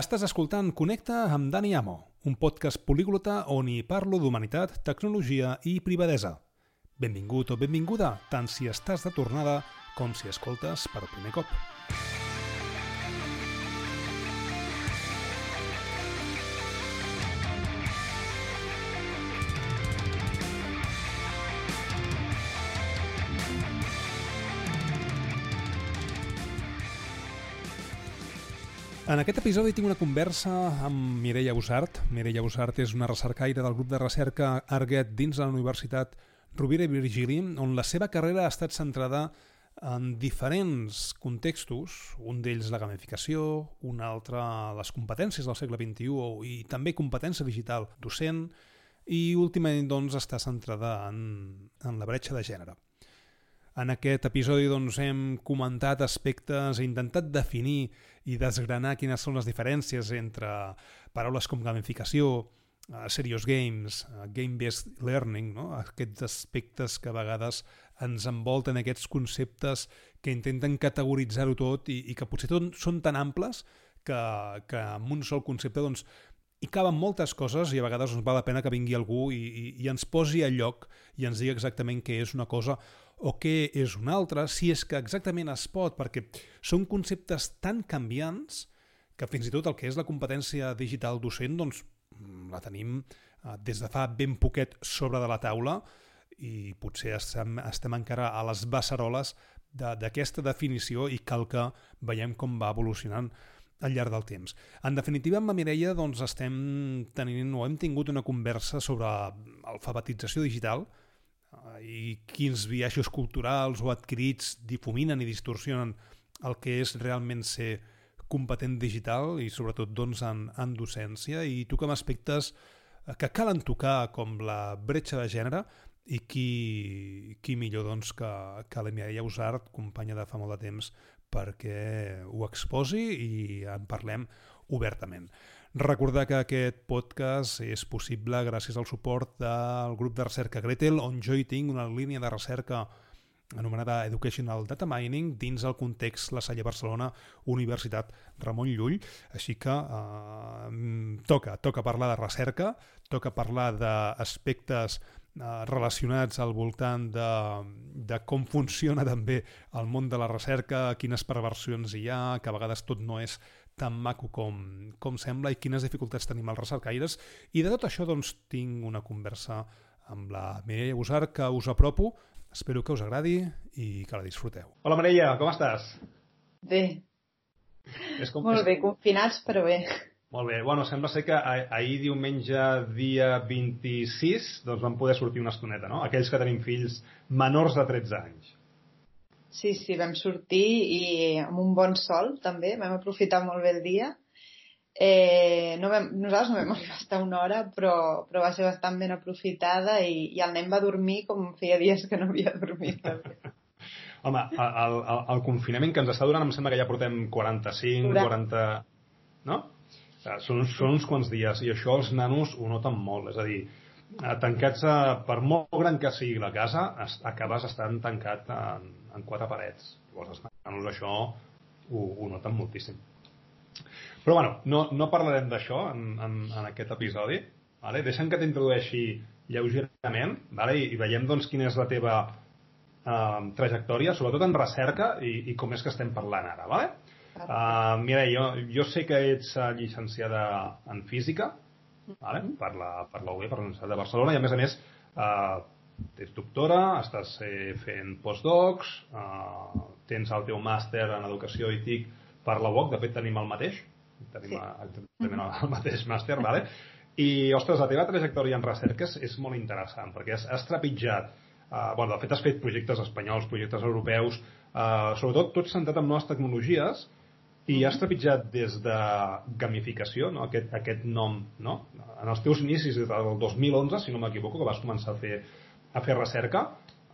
Estàs escoltant Connecta amb Dani Amo, un podcast políglota on hi parlo d'humanitat, tecnologia i privadesa. Benvingut o benvinguda, tant si estàs de tornada com si escoltes per primer cop. En aquest episodi tinc una conversa amb Mireia Bussart. Mireia Bussart és una recercaire del grup de recerca Arguet dins de la Universitat Rovira i Virgili, on la seva carrera ha estat centrada en diferents contextos, un d'ells la gamificació, un altre les competències del segle XXI i també competència digital docent, i últimament doncs, està centrada en, en la bretxa de gènere. En aquest episodi doncs, hem comentat aspectes, he intentat definir i desgranar quines són les diferències entre paraules com gamificació, uh, serious games, uh, game-based learning, no? aquests aspectes que a vegades ens envolten aquests conceptes que intenten categoritzar-ho tot i, i que potser tot són tan amples que, que amb un sol concepte doncs, hi caben moltes coses i a vegades doncs, val la pena que vingui algú i, i, i ens posi a lloc i ens digui exactament què és una cosa o què és una altra, si és que exactament es pot, perquè són conceptes tan canviants que fins i tot el que és la competència digital docent doncs, la tenim eh, des de fa ben poquet sobre de la taula i potser estem, estem encara a les beceroles d'aquesta de, definició i cal que veiem com va evolucionant al llarg del temps. En definitiva, amb la Mireia doncs, estem tenint o hem tingut una conversa sobre alfabetització digital i quins viatges culturals o adquirits difuminen i distorsionen el que és realment ser competent digital i sobretot doncs, en, en docència i toquem aspectes eh, que calen tocar com la bretxa de gènere i qui, qui millor doncs, que, que la Mireia Usart, companya de fa molt de temps, perquè ho exposi i en parlem obertament. Recordar que aquest podcast és possible gràcies al suport del grup de recerca Gretel, on jo hi tinc una línia de recerca anomenada Educational Data Mining dins el context La Salle Barcelona Universitat Ramon Llull. Així que eh, toca, toca parlar de recerca toca parlar d'aspectes Eh, relacionats al voltant de, de com funciona també el món de la recerca, quines perversions hi ha, que a vegades tot no és tan maco com, com sembla i quines dificultats tenim els recercaires. I de tot això doncs, tinc una conversa amb la Mireia Busar que us apropo. Espero que us agradi i que la disfruteu. Hola Mireia, com estàs? Bé. És com, Molt bé, confinats però bé. Molt bé. Bueno, sembla ser que ahir diumenge, dia 26, doncs vam poder sortir una estoneta, no? Aquells que tenim fills menors de 13 anys. Sí, sí, vam sortir i amb un bon sol, també. Vam aprofitar molt bé el dia. Eh, no vam, nosaltres no vam arribar a estar una hora, però, però va ser bastant ben aprofitada i, i el nen va dormir com feia dies que no havia dormit. També. Home, el, el, el confinament que ens està durant em sembla que ja portem 45, 40... No? Són, són uns quants dies i això els nanos ho noten molt. És a dir, tancats, a, per molt gran que sigui la casa, es, acabes estant tancat en, en quatre parets. Llavors els nanos això ho, ho noten moltíssim. Però bueno, no, no parlarem d'això en, en, en aquest episodi. Vale? Deixa'm que t'introdueixi lleugerament vale? I, i veiem doncs, quina és la teva eh, trajectòria, sobretot en recerca i, i com és que estem parlant ara. Vale? Uh, mira, jo, jo sé que ets llicenciada en física vale? Per, la, per la UB, per la Universitat de Barcelona, i a més a més uh, ets doctora, estàs eh, fent postdocs, uh, tens el teu màster en educació i TIC per la UOC, de fet tenim el mateix, tenim sí. exactament mm-hmm. el mateix màster, vale? i, ostres, la teva trajectòria en recerca és, és molt interessant, perquè has, has trepitjat, uh, bueno, de fet has fet projectes espanyols, projectes europeus, uh, sobretot tots centrat en noves tecnologies, i has trepitjat des de gamificació, no? aquest, aquest nom, no? en els teus inicis del 2011, si no m'equivoco, que vas començar a fer, a fer recerca,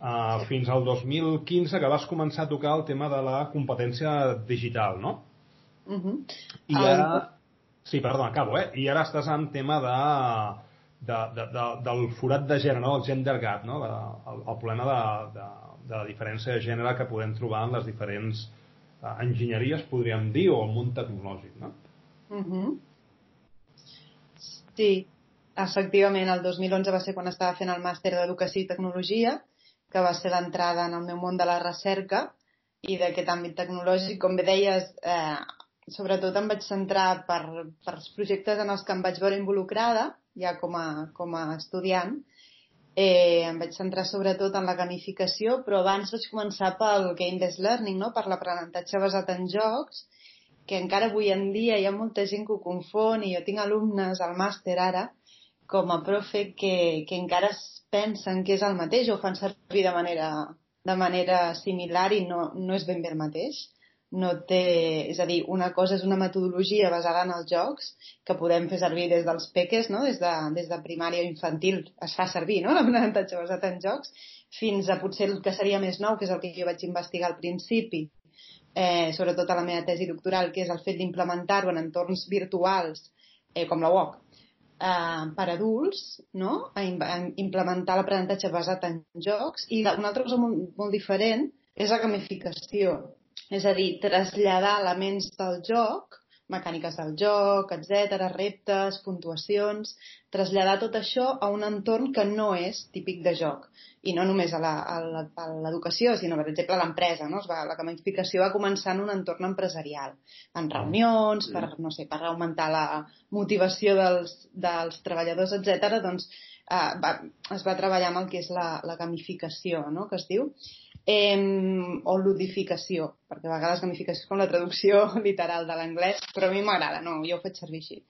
uh, fins al 2015 que vas començar a tocar el tema de la competència digital, no? Uh -huh. I ara... Um... Sí, perdó, acabo, eh? I ara estàs en tema de, de, de, de, del forat de gènere, no? el gender gap, no? De, el, el problema de, de, de la diferència de gènere que podem trobar en les diferents enginyeries, podríem dir, o el món tecnològic, no? Mm -hmm. Sí, efectivament, el 2011 va ser quan estava fent el màster d'Educació i Tecnologia, que va ser l'entrada en el meu món de la recerca i d'aquest àmbit tecnològic. Com bé deies, eh, sobretot em vaig centrar per, per els projectes en els que em vaig veure involucrada, ja com a, com a estudiant, eh, em vaig centrar sobretot en la gamificació, però abans vaig començar pel game-based learning, no? per l'aprenentatge basat en jocs, que encara avui en dia hi ha molta gent que ho confon i jo tinc alumnes al màster ara com a profe que, que encara es pensen que és el mateix o fan servir de manera, de manera similar i no, no és ben bé el mateix no té... És a dir, una cosa és una metodologia basada en els jocs que podem fer servir des dels peques, no? des, de, des de primària infantil es fa servir no? l'aprenentatge basat en jocs, fins a potser el que seria més nou, que és el que jo vaig investigar al principi, eh, sobretot a la meva tesi doctoral, que és el fet d'implementar-ho en entorns virtuals, eh, com la UOC, eh, per adults, no? a, a implementar l'aprenentatge basat en jocs, i una altra cosa molt, molt diferent és la gamificació és a dir, traslladar elements del joc, mecàniques del joc, etc, reptes, puntuacions, traslladar tot això a un entorn que no és típic de joc. I no només a l'educació, sinó, per exemple, a l'empresa. No? Va, la gamificació va començar en un entorn empresarial, en reunions, per, no sé, per augmentar la motivació dels, dels treballadors, etc. Doncs eh, va, es va treballar amb el que és la, la gamificació, no? que es diu, eh, o ludificació, perquè a vegades gamificació és com la traducció literal de l'anglès, però a mi m'agrada, no, jo ho faig servir així.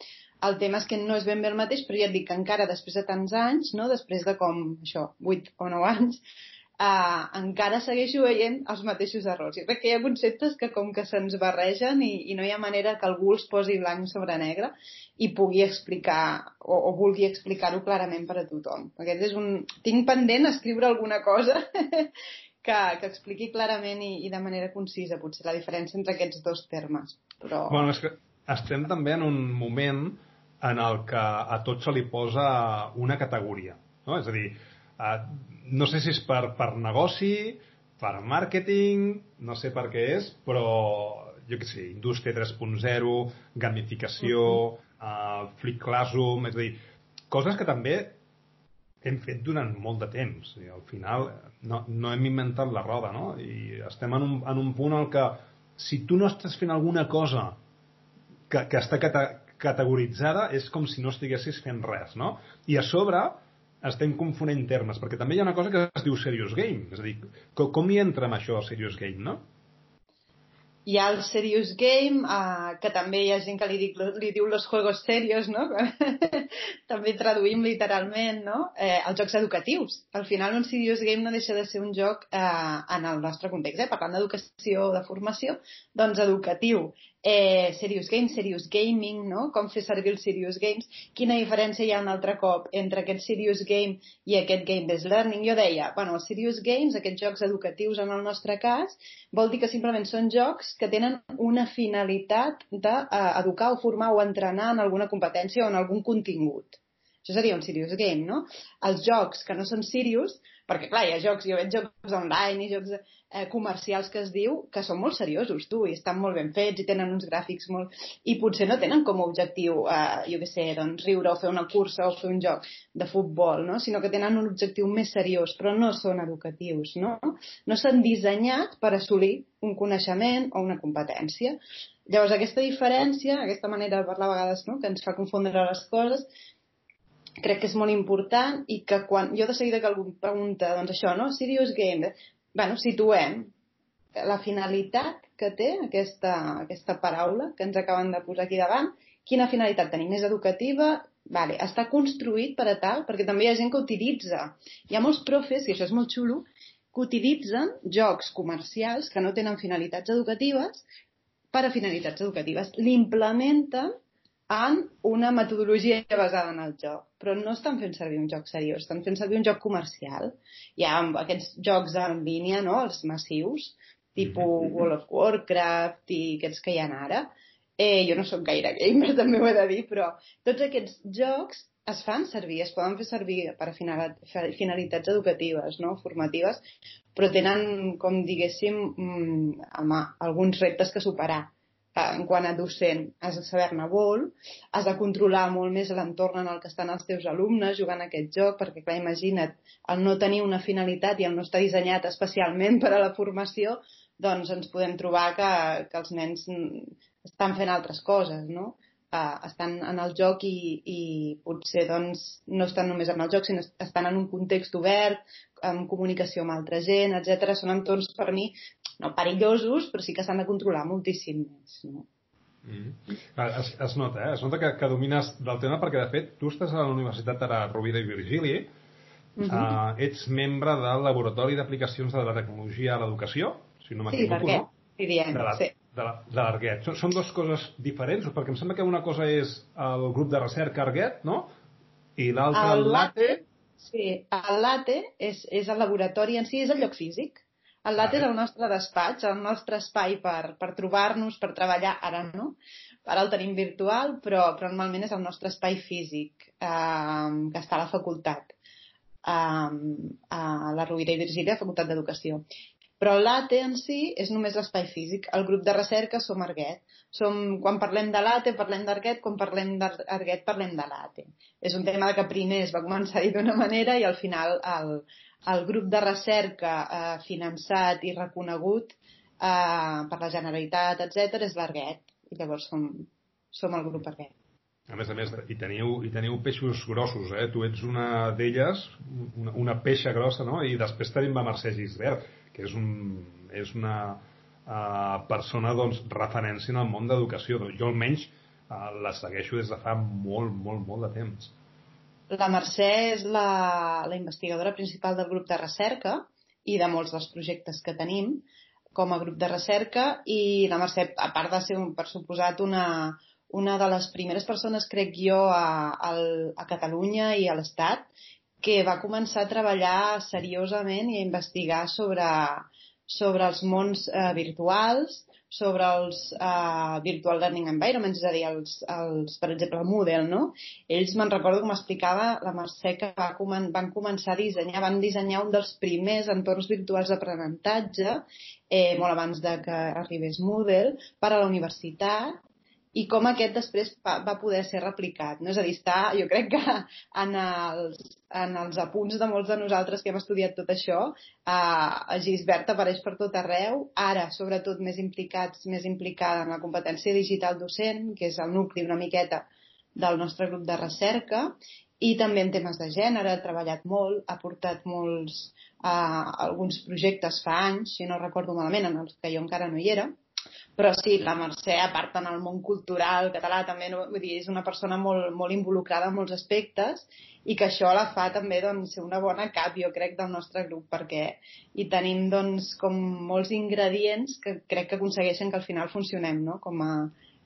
El tema és que no és ben bé el mateix, però ja et dic que encara després de tants anys, no, després de com, això, 8 o 9 anys, uh, encara segueixo veient els mateixos errors. I crec que hi ha conceptes que com que se'ns barregen i, i no hi ha manera que algú els posi blanc sobre negre i pugui explicar o, o vulgui explicar-ho clarament per a tothom. Aquest és un... Tinc pendent escriure alguna cosa que, que expliqui clarament i, i de manera concisa potser la diferència entre aquests dos termes. Però... Bueno, és que estem també en un moment en el que a tot se li posa una categoria. No? És a dir, eh, no sé si és per, per negoci, per màrqueting, no sé per què és, però jo què sé, indústria 3.0, gamificació, uh -huh. uh, Flick Classroom, és a dir, coses que també hem fet durant molt de temps. I al final no, no hem inventat la roda, no? I estem en un, en un punt en què si tu no estàs fent alguna cosa que, que està cata, categoritzada és com si no estiguessis fent res, no? I a sobre estem confonent termes, perquè també hi ha una cosa que es diu serious game, és a dir, com, com hi entra amb això, serious game, no? Hi ha el Serious Game, uh, que també hi ha gent que li, dic, li diu los juegos serios, no? també traduïm literalment, no? Eh, els jocs educatius. Al final un Serious Game no deixa de ser un joc eh, en el nostre context, eh? parlant d'educació o de formació, doncs educatiu eh, Serious Games, Serious Gaming, no? com fer servir els Serious Games, quina diferència hi ha un altre cop entre aquest Serious Game i aquest Game-Based Learning. Jo deia, bueno, els Serious Games, aquests jocs educatius en el nostre cas, vol dir que simplement són jocs que tenen una finalitat d'educar o formar o entrenar en alguna competència o en algun contingut. Això seria un serious game, no? Els jocs que no són serious, perquè clar, hi ha jocs, jo veig jocs online i jocs eh, comercials que es diu que són molt seriosos, tu, i estan molt ben fets i tenen uns gràfics molt... i potser no tenen com a objectiu, eh, jo què sé, doncs riure o fer una cursa o fer un joc de futbol, no? Sinó que tenen un objectiu més seriós, però no són educatius, no? No s'han dissenyat per assolir un coneixement o una competència. Llavors, aquesta diferència, aquesta manera de parlar a vegades no? que ens fa confondre les coses, crec que és molt important i que quan jo de seguida que algú pregunta doncs això, no? Serious Game, bueno, situem la finalitat que té aquesta, aquesta paraula que ens acaben de posar aquí davant, quina finalitat tenim? Més educativa? Vale, està construït per a tal, perquè també hi ha gent que utilitza. Hi ha molts profes, i això és molt xulo, que utilitzen jocs comercials que no tenen finalitats educatives per a finalitats educatives. L'implementen en una metodologia basada en el joc, però no estan fent servir un joc seriós, estan fent servir un joc comercial. Hi ha aquests jocs en línia, no?, els massius, tipus mm-hmm. World of Warcraft i aquests que hi ha ara. Eh, jo no sóc gaire gamer, també ho he de dir, però tots aquests jocs es fan servir, es poden fer servir per a finalitats educatives, no? formatives, però tenen, com diguéssim, mm, home, alguns reptes que superar en quant a docent, has de saber-ne molt, has de controlar molt més l'entorn en el que estan els teus alumnes jugant aquest joc, perquè, clar, imagina't, el no tenir una finalitat i el no estar dissenyat especialment per a la formació, doncs ens podem trobar que, que els nens estan fent altres coses, no? Uh, estan en el joc i, i potser doncs, no estan només en el joc, sinó estan en un context obert, amb comunicació amb altra gent, etc. Són entorns per mi no perillosos, però sí que s'han de controlar moltíssim més. No? Mm. Es, es nota, eh? Es nota que, que domines del tema perquè, de fet, tu estàs a la Universitat de Rovira i Virgili, uh -huh. uh, ets membre del Laboratori d'Aplicacions de la Tecnologia a l'Educació, si no m'equivoco, sí, no? Sí, diem, de la, sí. De l'Arguet. Són, són dues coses diferents? Perquè em sembla que una cosa és el grup de recerca Arguet, no? I l'altra, el, el LATE. Sí, el LATE és, és el laboratori en si, és el lloc físic. El LAT és el nostre despatx, el nostre espai per, per trobar-nos, per treballar. Ara no, ara el tenim virtual, però, però normalment és el nostre espai físic, eh, que està a la facultat, eh, a la Rovira i Virgília, Facultat d'Educació. Però l'ATE en si és només l'espai físic. El grup de recerca som Arguet. Som, quan parlem de l'ATE parlem d'Arguet, quan parlem d'Arguet parlem de l'ATE. És un tema que primer es va començar a dir d'una manera i al final el, el grup de recerca eh, finançat i reconegut eh, per la Generalitat, etc és l'Arguet. I llavors som, som el grup Arguet. A més a més, i teniu, i teniu peixos grossos, eh? Tu ets una d'elles, una, una peixa grossa, no? I després tenim la Mercè Gisbert, que és, un, és una uh, persona, doncs, referència en el món d'educació. Jo, almenys, uh, la segueixo des de fa molt, molt, molt de temps. La Mercè és la, la investigadora principal del grup de recerca i de molts dels projectes que tenim com a grup de recerca i la Mercè, a part de ser, per suposat, una, una de les primeres persones, crec jo, a, a, a Catalunya i a l'Estat que va començar a treballar seriosament i a investigar sobre, sobre els mons eh, virtuals sobre els uh, Virtual Learning Environments, és a dir, els, els, per exemple, el Moodle, no? Ells, me'n recordo com explicava la Mercè, que va comen van començar a dissenyar, van dissenyar un dels primers entorns virtuals d'aprenentatge, eh, molt abans de que arribés Moodle, per a la universitat, i com aquest després va, poder ser replicat. No? És a dir, està, jo crec que en els, en els apunts de molts de nosaltres que hem estudiat tot això, eh, Gisbert apareix per tot arreu, ara sobretot més implicats, més implicada en la competència digital docent, que és el nucli una miqueta del nostre grup de recerca, i també en temes de gènere, ha treballat molt, ha portat molts, eh, alguns projectes fa anys, si no recordo malament, en els que jo encara no hi era, però sí, la Mercè, a part en el món cultural català, també no, vull dir, és una persona molt, molt involucrada en molts aspectes i que això la fa també doncs, ser una bona cap, jo crec, del nostre grup, perquè hi tenim doncs, com molts ingredients que crec que aconsegueixen que al final funcionem no? com, a,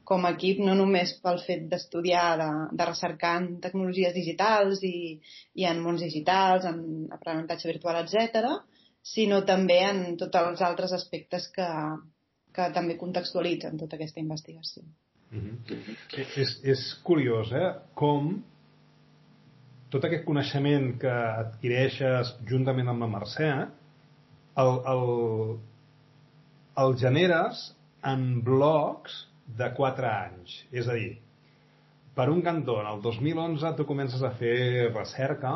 com a equip, no només pel fet d'estudiar, de, de recercar en tecnologies digitals i, i en mons digitals, en aprenentatge virtual, etc, sinó també en tots els altres aspectes que, que també contextualitzen tota aquesta investigació. Mm -hmm. és, és curiós, eh? Com tot aquest coneixement que adquireixes juntament amb la Mercè el, el, el generes en blocs de 4 anys. És a dir, per un cantó, en el 2011 tu comences a fer recerca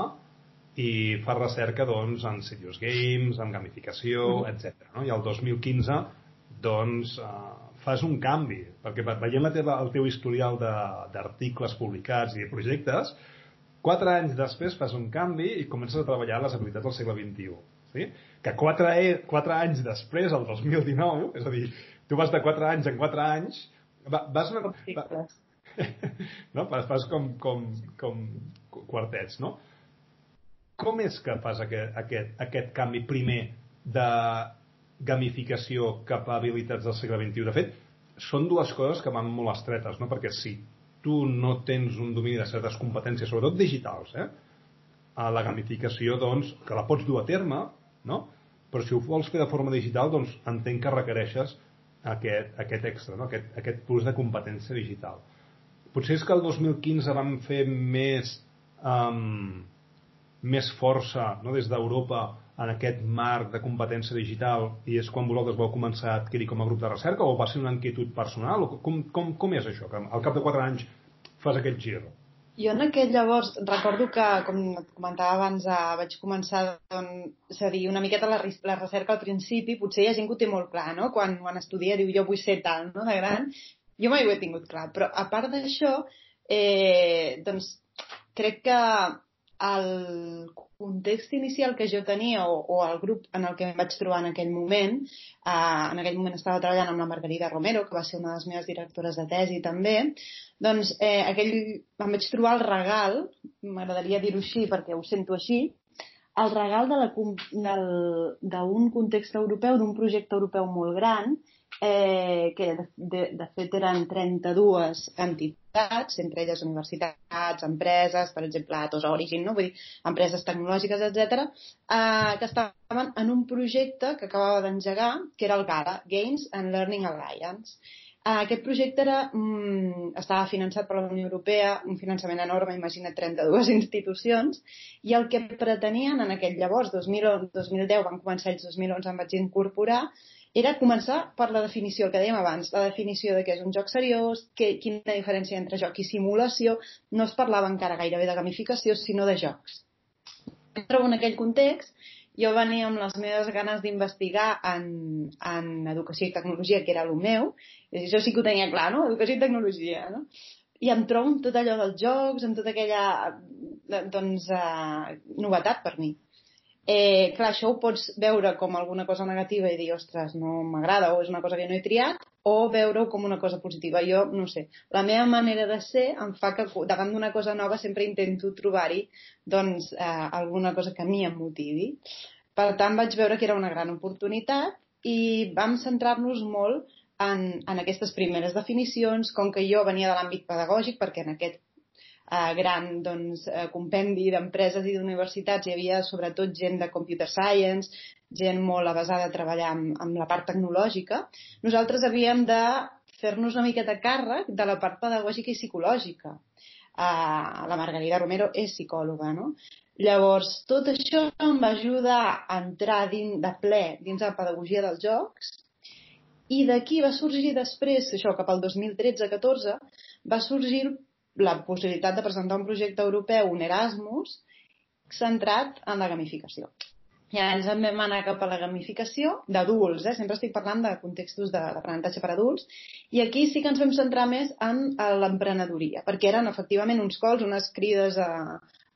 i fas recerca doncs, en serious games, en gamificació, mm. etc. No? I el 2015 doncs eh, fas un canvi, perquè veient la teva, el teu historial d'articles publicats i de projectes, quatre anys després fas un canvi i comences a treballar les habilitats del segle XXI. Sí? Que quatre, e, quatre anys després, el 2019, és a dir, tu vas de quatre anys en quatre anys, vas... Una, va, no? Fas com, com, com quartets, no? Com és que fas aquest, aquest, aquest canvi primer de gamificació cap a habilitats del segle XXI. De fet, són dues coses que van molt estretes, no? perquè si tu no tens un domini de certes competències, sobretot digitals, eh? a la gamificació, doncs, que la pots dur a terme, no? però si ho vols fer de forma digital, doncs entenc que requereixes aquest, aquest extra, no? aquest, aquest plus de competència digital. Potser és que el 2015 vam fer més, um, més força no? des d'Europa en aquest marc de competència digital i és quan vosaltres vau començar a adquirir com a grup de recerca o va ser una inquietud personal? O com, com, com és això, que al cap de 4 anys fas aquest gir? Jo en aquell llavors recordo que, com et comentava abans, eh, vaig començar doncs, a dir una miqueta la, la recerca al principi, potser hi ha gent que ho té molt clar, no? Quan, quan estudia diu jo vull ser tal, no? De gran. Jo mai ho he tingut clar, però a part d'això, eh, doncs crec que el context inicial que jo tenia o, o el grup en el que em vaig trobar en aquell moment, eh, en aquell moment estava treballant amb la Margarida Romero, que va ser una de les meves directores de tesi també, doncs eh, aquell, em vaig trobar el regal, m'agradaria dir-ho així perquè ho sento així, el regal d'un context europeu, d'un projecte europeu molt gran, eh, que de, de, de fet eren 32 entitats, entre elles universitats, empreses, per exemple, Atos Origin, no? Vull dir, empreses tecnològiques, etc, eh, que estaven en un projecte que acabava d'engegar, que era el GALA, Games and Learning Alliance. Eh, aquest projecte era, mm, estava finançat per la Unió Europea, un finançament enorme, imagina't 32 institucions, i el que pretenien en aquell llavors, 2000, 2010, van començar ells, 2011 em vaig incorporar, era començar per la definició, el que dèiem abans, la definició de què és un joc seriós, que, quina diferència entre joc i simulació, no es parlava encara gairebé de gamificació, sinó de jocs. Però en aquell context, jo venia amb les meves ganes d'investigar en, en educació i tecnologia, que era el meu, i això sí que ho tenia clar, no? Educació i tecnologia, no? I em trobo amb tot allò dels jocs, amb tota aquella doncs, uh, novetat per mi. Eh, clar, això ho pots veure com alguna cosa negativa i dir, ostres, no m'agrada o és una cosa que no he triat, o veure-ho com una cosa positiva. Jo, no sé, la meva manera de ser em fa que davant d'una cosa nova sempre intento trobar-hi doncs, eh, alguna cosa que a mi em motivi. Per tant, vaig veure que era una gran oportunitat i vam centrar-nos molt en, en aquestes primeres definicions, com que jo venia de l'àmbit pedagògic, perquè en aquest eh, gran doncs, eh, compendi d'empreses i d'universitats hi havia sobretot gent de computer science, gent molt avasada a treballar amb, amb la part tecnològica, nosaltres havíem de fer-nos una miqueta càrrec de la part pedagògica i psicològica. Uh, la Margarida Romero és psicòloga, no? Llavors, tot això em va ajudar a entrar din, de ple dins la pedagogia dels jocs i d'aquí va sorgir després, això cap al 2013-14, va sorgir la possibilitat de presentar un projecte europeu, un Erasmus, centrat en la gamificació. I ens en vam anar cap a la gamificació d'adults, eh? sempre estic parlant de contextos d'aprenentatge per adults, i aquí sí que ens vam centrar més en l'emprenedoria, perquè eren efectivament uns cols, unes crides a,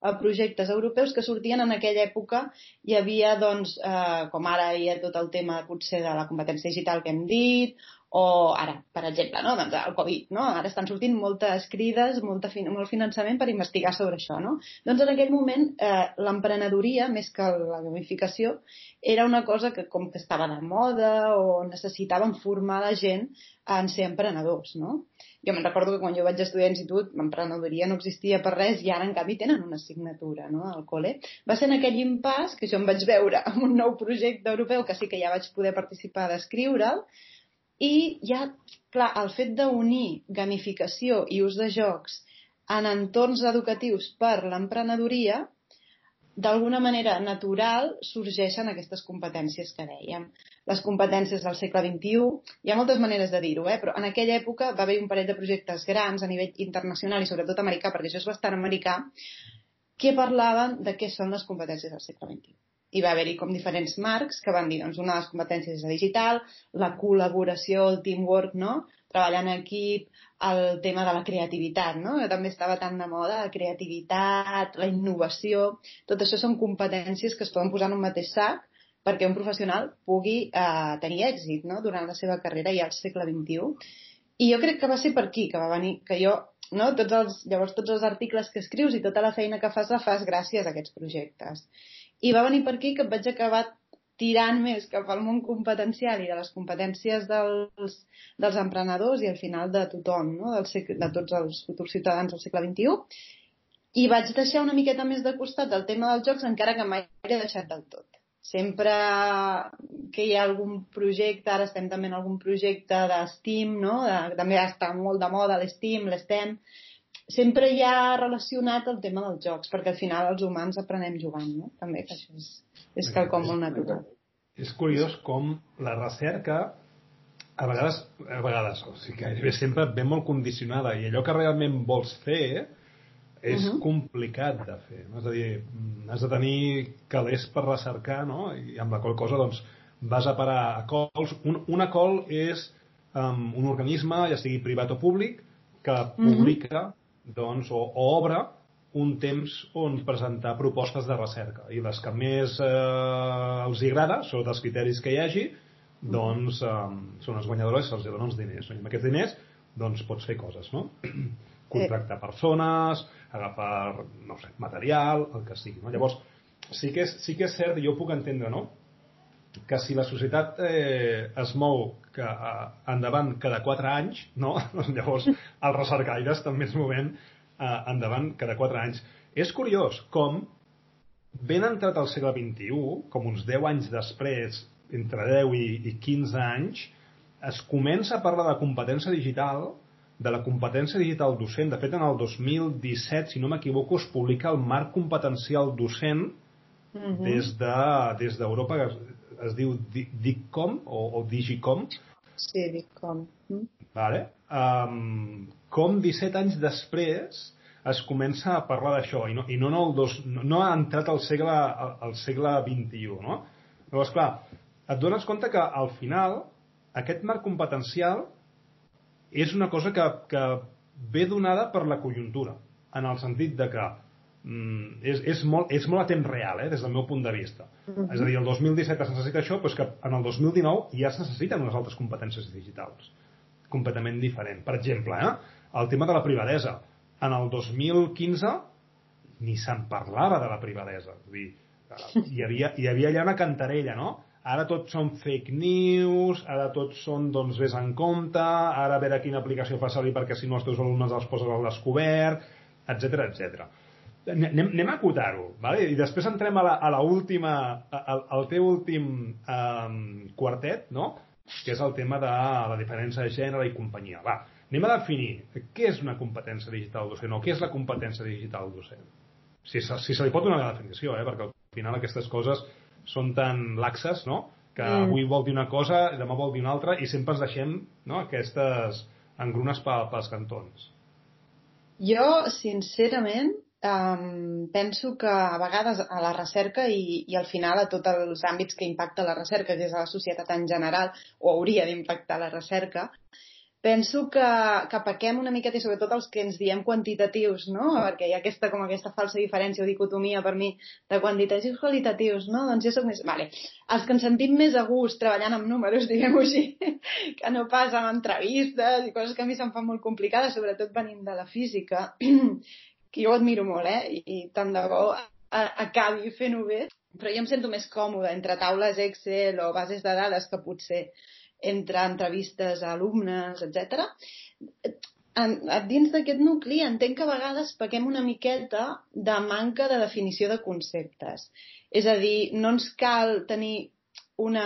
a projectes europeus que sortien en aquella època. Hi havia, doncs, eh, com ara hi ha tot el tema potser de la competència digital que hem dit, o ara, per exemple, no? doncs el Covid, no? ara estan sortint moltes crides, molta, molt finançament per investigar sobre això. No? Doncs en aquell moment eh, l'emprenedoria, més que la gamificació, era una cosa que com que estava de moda o necessitaven formar la gent en ser emprenedors. No? Jo me'n recordo que quan jo vaig estudiar a institut l'emprenedoria no existia per res i ara en canvi tenen una assignatura no? al col·le. Va ser en aquell impàs que jo em vaig veure amb un nou projecte europeu que sí que ja vaig poder participar d'escriure'l i ja, clar, el fet d'unir gamificació i ús de jocs en entorns educatius per l'emprenedoria, d'alguna manera natural sorgeixen aquestes competències que dèiem. Les competències del segle XXI, hi ha moltes maneres de dir-ho, eh? però en aquella època va haver un parell de projectes grans a nivell internacional i sobretot americà, perquè això és bastant americà, que parlaven de què són les competències del segle XXI hi va haver-hi com diferents marcs que van dir, doncs, una de les competències és la digital, la col·laboració, el teamwork, no? treballar en equip, el tema de la creativitat, no? que també estava tan de moda, la creativitat, la innovació, tot això són competències que es poden posar en un mateix sac perquè un professional pugui eh, tenir èxit no? durant la seva carrera ja al segle XXI. I jo crec que va ser per aquí que va venir, que jo, no? tots els, llavors tots els articles que escrius i tota la feina que fas la fas gràcies a aquests projectes. I va venir per aquí que vaig acabar tirant més cap al món competencial i de les competències dels, dels emprenedors i al final de tothom, no? del segle, de tots els futurs ciutadans del segle XXI. I vaig deixar una miqueta més de costat el tema dels jocs, encara que mai he deixat del tot. Sempre que hi ha algun projecte, ara estem també en algun projecte d'Steam, no? De, també està molt de moda l'Steam, l'STEM, sempre hi ha relacionat el tema dels jocs, perquè al final els humans aprenem jugant, no? També, que això és, és quelcom molt natural. És curiós com la recerca a vegades, a vegades, o sigui, gairebé sempre ve molt condicionada i allò que realment vols fer és uh -huh. complicat de fer. No? És a dir, has de tenir calés per recercar, no? I amb la qual cosa, doncs, vas a parar a cols. Un, una col és um, un organisme, ja sigui privat o públic, que publica uh -huh doncs, o, o obre un temps on presentar propostes de recerca i les que més eh, els agrada, són els criteris que hi hagi doncs eh, són els guanyadors se'ls donen els diners i amb aquests diners doncs pots fer coses no? contractar persones agafar, no sé, material el que sigui, no? llavors sí que és, sí que és cert, jo puc entendre no? que si la societat eh, es mou que, eh, endavant cada 4 anys, no? Llavors els recercaires també es mouen eh, endavant cada 4 anys. És curiós com ben entrat al segle XXI, com uns 10 anys després, entre 10 i, i 15 anys, es comença a parlar de competència digital, de la competència digital docent. De fet, en el 2017, si no m'equivoco, es publica el marc competencial docent uh mhm. -huh. des d'Europa, de, des es diu DICCOM o, o Digicom. Sí, DICCOM. Mm. Vale. Um, com 17 anys després es comença a parlar d'això i, no, i no, no, el dos, no, no ha entrat al segle, al segle XXI, no? Llavors, clar, et dones compte que al final aquest marc competencial és una cosa que, que ve donada per la conjuntura, en el sentit de que mm, és, és, molt, és molt a temps real, eh, des del meu punt de vista. Uh -huh. És a dir, el 2017 es necessita això, però és que en el 2019 ja es necessiten unes altres competències digitals, completament diferent. Per exemple, eh, el tema de la privadesa. En el 2015 ni se'n parlava de la privadesa. És dir, eh, hi havia, hi havia allà una cantarella, no? Ara tots són fake news, ara tots són, doncs, vés en compte, ara a veure quina aplicació fa servir perquè si no els teus alumnes els poses al descobert, etc etc anem, anem a acotar-ho, vale? i després entrem a la, a la última, al, al teu últim um, quartet, no? que és el tema de la diferència de gènere i companyia. Va, anem a definir què és una competència digital docent o què és la competència digital docent. Si, si se li pot donar una definició, eh? perquè al final aquestes coses són tan laxes, no?, que mm. avui vol dir una cosa, demà vol dir una altra, i sempre ens deixem no? aquestes engrunes pels cantons. Jo, sincerament, Um, penso que a vegades a la recerca i, i al final a tots els àmbits que impacta la recerca, és a la societat en general, o hauria d'impactar la recerca, penso que, que pequem una miqueta, i sobretot els que ens diem quantitatius, no? Perquè hi ha aquesta, com aquesta falsa diferència o dicotomia per mi de quantitatius qualitatius, no? Doncs jo soc més... Vale. Els que ens sentim més a gust treballant amb números, diguem-ho així, que no pas amb entrevistes i coses que a mi se'm fan molt complicades, sobretot venint de la física, que jo admiro molt, eh? I, tant de bo acabi fent-ho bé, però jo em sento més còmode entre taules Excel o bases de dades que potser entre entrevistes a alumnes, etc. Dins d'aquest nucli entenc que a vegades pequem una miqueta de manca de definició de conceptes. És a dir, no ens cal tenir una,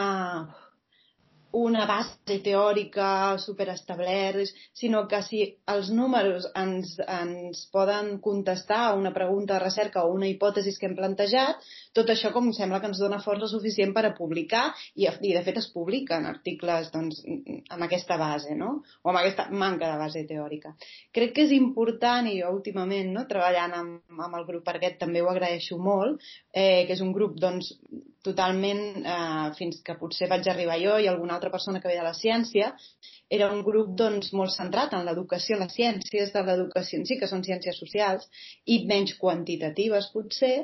una base teòrica superestablerta, sinó que si els números ens, ens poden contestar a una pregunta de recerca o una hipòtesi que hem plantejat, tot això com sembla que ens dona força suficient per a publicar i, i de fet es publiquen articles doncs, amb aquesta base, no? o amb aquesta manca de base teòrica. Crec que és important, i jo últimament no, treballant amb, amb el grup Arguet també ho agraeixo molt, eh, que és un grup doncs, totalment, eh, fins que potser vaig arribar jo i alguna altra persona que ve de la ciència, era un grup doncs, molt centrat en l'educació, les ciències de l'educació en sí, que són ciències socials, i menys quantitatives potser,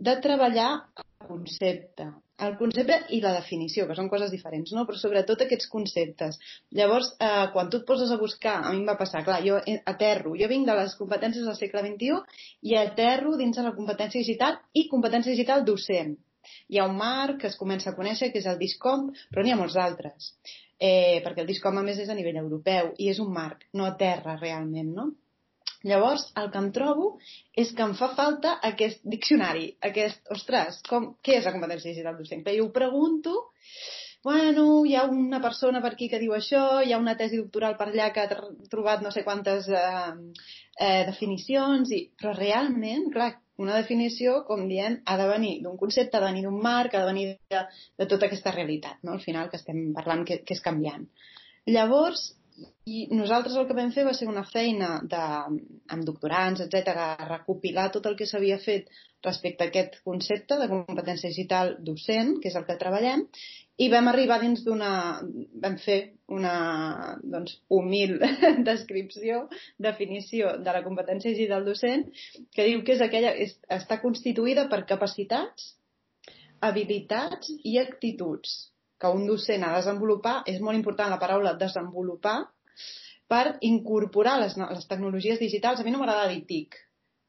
de treballar el concepte, el concepte i la definició, que són coses diferents, no? però sobretot aquests conceptes. Llavors, eh, quan tu et poses a buscar, a mi em va passar, clar, jo aterro, jo vinc de les competències del segle XXI i aterro dins de la competència digital i competència digital docent. Hi ha un marc que es comença a conèixer, que és el DISCOM, però n'hi ha molts altres. Eh, perquè el DISCOM, a més, és a nivell europeu i és un marc, no a terra realment, no? Llavors, el que em trobo és que em fa falta aquest diccionari, aquest, ostres, com, què és la competència digital docent? Que jo ho pregunto, bueno, hi ha una persona per aquí que diu això, hi ha una tesi doctoral per allà que ha trobat no sé quantes eh, eh, definicions, i... però realment, clar, una definició, com diem, ha de venir d'un concepte, ha de venir d'un marc, ha de venir de, de tota aquesta realitat, no? al final, que estem parlant que, que és canviant. Llavors, i nosaltres el que vam fer va ser una feina de, amb doctorants, etc, recopilar tot el que s'havia fet respecte a aquest concepte de competència digital docent, que és el que treballem, i vam arribar dins d'una... vam fer una doncs, humil descripció, definició de la competència digital docent, que diu que és aquella... És, està constituïda per capacitats, habilitats i actituds que un docent ha de desenvolupar. És molt important la paraula desenvolupar per incorporar les, les tecnologies digitals. A mi no m'agrada dir TIC,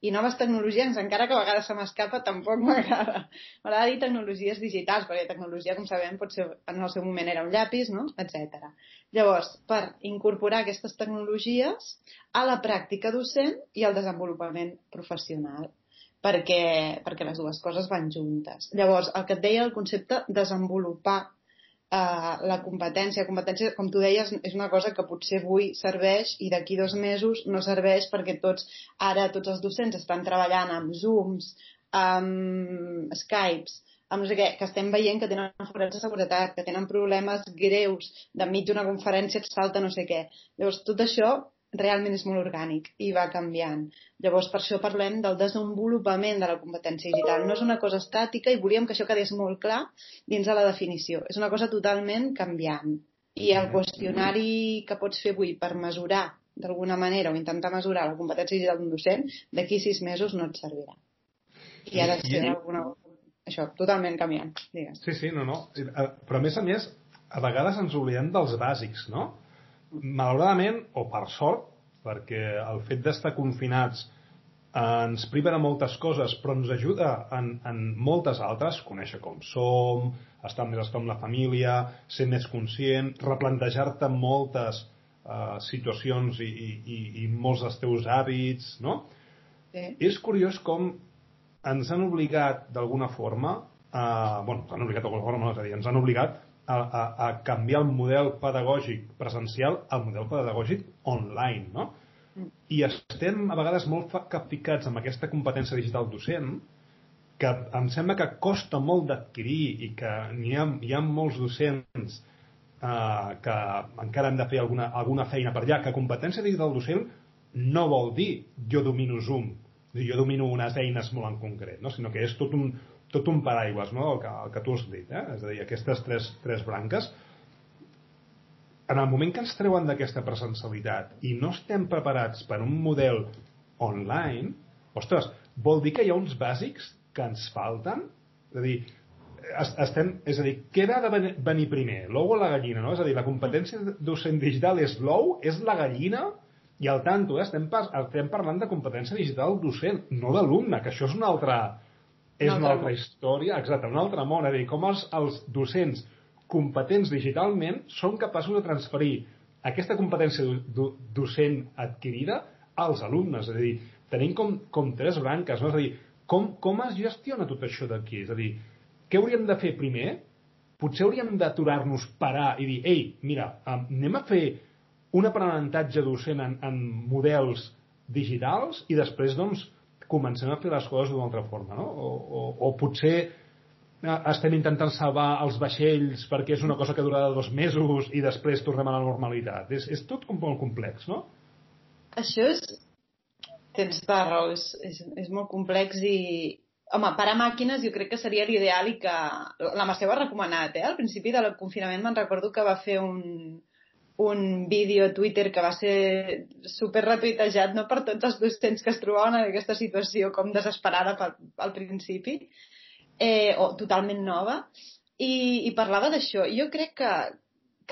i noves tecnologies, encara que a vegades se m'escapa, tampoc m'agrada. M'agrada dir tecnologies digitals, perquè tecnologia, com sabem, pot ser, en el seu moment era un llapis, no? etc. Llavors, per incorporar aquestes tecnologies a la pràctica docent i al desenvolupament professional perquè, perquè les dues coses van juntes. Llavors, el que et deia el concepte desenvolupar Uh, la competència. La competència, com tu deies, és una cosa que potser avui serveix i d'aquí dos mesos no serveix perquè tots, ara tots els docents estan treballant amb Zooms, amb Skypes, amb no sé què, que estem veient que tenen forats de seguretat, que tenen problemes greus, de mig d'una conferència et salta no sé què. Llavors, tot això realment és molt orgànic i va canviant. Llavors, per això parlem del desenvolupament de la competència digital. No és una cosa estàtica i volíem que això quedés molt clar dins de la definició. És una cosa totalment canviant. I el qüestionari que pots fer avui per mesurar d'alguna manera o intentar mesurar la competència digital d'un docent, d'aquí sis mesos no et servirà. I ha de ser alguna això, totalment canviant, digues. Sí, sí, no, no. Eh, però a més a més, a vegades ens oblidem dels bàsics, no? Malauradament, o per sort, perquè el fet d'estar confinats ens priva de moltes coses, però ens ajuda en, en moltes altres, conèixer com som, estar més estar amb la família, ser més conscient, replantejar-te moltes uh, situacions i, i, i molts dels teus hàbits, no? Sí. És curiós com ens han obligat d'alguna forma, uh, bueno, ens han obligat d'alguna forma, no, és a dir, ens han obligat a, a, a canviar el model pedagògic presencial al model pedagògic online, no? Mm. I estem a vegades molt capficats amb aquesta competència digital docent que em sembla que costa molt d'adquirir i que hi ha, hi ha molts docents eh, que encara han de fer alguna, alguna feina per allà, que competència digital docent no vol dir jo domino Zoom, jo domino unes eines molt en concret, no? sinó que és tot un, tot un paraigües, no? el, que, el que tu has dit, eh? és a dir, aquestes tres, tres branques, en el moment que ens treuen d'aquesta presencialitat i no estem preparats per un model online, ostres, vol dir que hi ha uns bàsics que ens falten? És a dir, estem, és a dir, què ha de venir primer, l'ou o la gallina, no? És a dir, la competència docent digital és l'ou, és la gallina, i al tanto, eh? estem, estem parlant de competència digital docent, no d'alumne, que això és una altra, és una, altra història, exacte, un altre món, és a dir, com els, els docents competents digitalment són capaços de transferir aquesta competència do, docent adquirida als alumnes, és a dir, tenim com, com tres branques, no? és a dir, com, com es gestiona tot això d'aquí? És a dir, què hauríem de fer primer? Potser hauríem d'aturar-nos, parar i dir, ei, mira, anem a fer un aprenentatge docent en, en models digitals i després, doncs, comencem a fer les coses d'una altra forma, no? O, o, o potser eh, estem intentant salvar els vaixells perquè és una cosa que durarà dos mesos i després tornem a la normalitat. És, és tot molt complex, no? Això és... Tens tota raó, és, és, és molt complex i... Home, parar màquines jo crec que seria l'ideal i que... La Mercè ho ha recomanat, eh? Al principi del confinament me'n recordo que va fer un, un vídeo a Twitter que va ser super retuitejat no, per tots els docents que es trobaven en aquesta situació com desesperada per, al principi, eh, o totalment nova, i, i parlava d'això. Jo crec que,